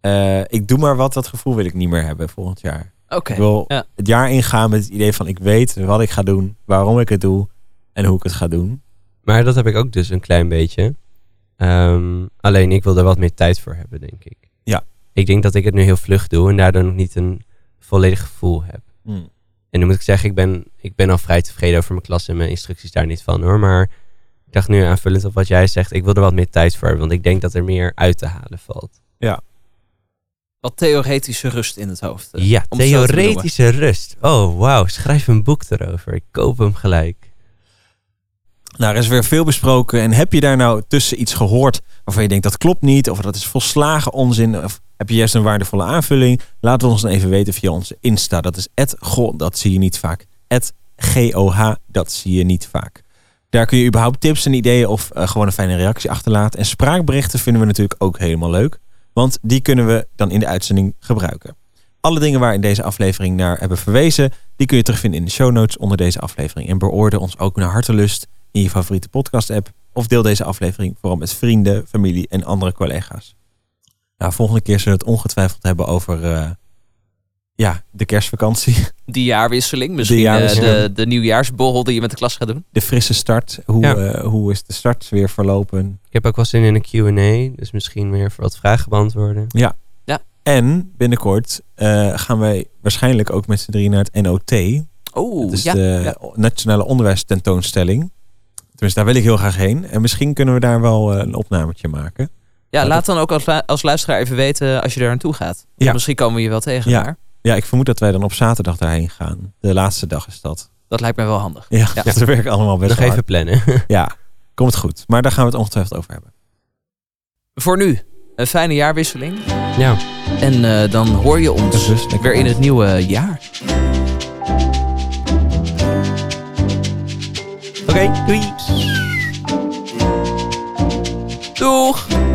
uh, ik doe maar wat, dat gevoel wil ik niet meer hebben volgend jaar.
Oké. Okay,
ik wil
ja.
het jaar ingaan met het idee van ik weet wat ik ga doen, waarom ik het doe en hoe ik het ga doen.
Maar dat heb ik ook dus een klein beetje. Um, alleen ik wil er wat meer tijd voor hebben, denk ik.
Ja.
Ik denk dat ik het nu heel vlug doe en daardoor nog niet een volledig gevoel heb.
Hmm.
En nu moet ik zeggen, ik ben, ik ben al vrij tevreden over mijn klas en mijn instructies daar niet van hoor. Maar ik dacht nu aanvullend op wat jij zegt, ik wil er wat meer tijd voor hebben. Want ik denk dat er meer uit te halen valt.
Ja.
Wat theoretische rust in het hoofd. Uh,
ja, theoretische rust. Oh, wauw. Schrijf een boek erover. Ik koop hem gelijk.
Nou, er is weer veel besproken. En heb je daar nou tussen iets gehoord waarvan je denkt dat klopt niet, of dat is volslagen onzin, of heb je juist een waardevolle aanvulling? Laat het ons dan even weten via onze Insta. Dat is goh, dat zie je niet vaak. GOH, dat zie je niet vaak. Daar kun je überhaupt tips en ideeën of uh, gewoon een fijne reactie achterlaten. En spraakberichten vinden we natuurlijk ook helemaal leuk, want die kunnen we dan in de uitzending gebruiken. Alle dingen waar in deze aflevering naar hebben verwezen, die kun je terugvinden in de show notes onder deze aflevering. En beoordeel ons ook naar hartelust in je favoriete podcast-app. Of deel deze aflevering vooral met vrienden, familie en andere collega's. Nou, volgende keer zullen we het ongetwijfeld hebben over uh, ja, de kerstvakantie.
Die jaarwisseling, misschien de, jaarwisseling. De, de nieuwjaarsborrel die je met de klas gaat doen.
De frisse start. Hoe, ja. uh, hoe is de start weer verlopen?
Ik heb ook wel zin in een Q&A, dus misschien weer voor wat vragen beantwoorden.
Ja.
Ja,
En binnenkort eh, gaan wij waarschijnlijk ook met z'n drie naar het NOT.
Oh,
Dat is
ja.
de
ja.
Nationale Onderwijstentoonstelling. Tenminste, daar wil ik heel graag heen. En misschien kunnen we daar wel eh, een opnametje maken.
Ja, laat dan ook als, als luisteraar even weten als je daar naartoe gaat.
Ja.
Misschien komen we je wel tegen
Ja.
daar.
Ja, ik vermoed dat wij dan op zaterdag daarheen gaan. De laatste dag is dat.
Dat lijkt mij wel handig.
Ja,
Ja.
dat werkt allemaal best
Nog
wel
even
hard.
plannen.
Ja, komt het goed. Maar daar gaan we het ongetwijfeld over hebben.
Voor nu, een fijne jaarwisseling.
ja.
En eh, dan hoor je ons
Dus
weer in het nieuwe jaar.
Oké, doei.
Doeg!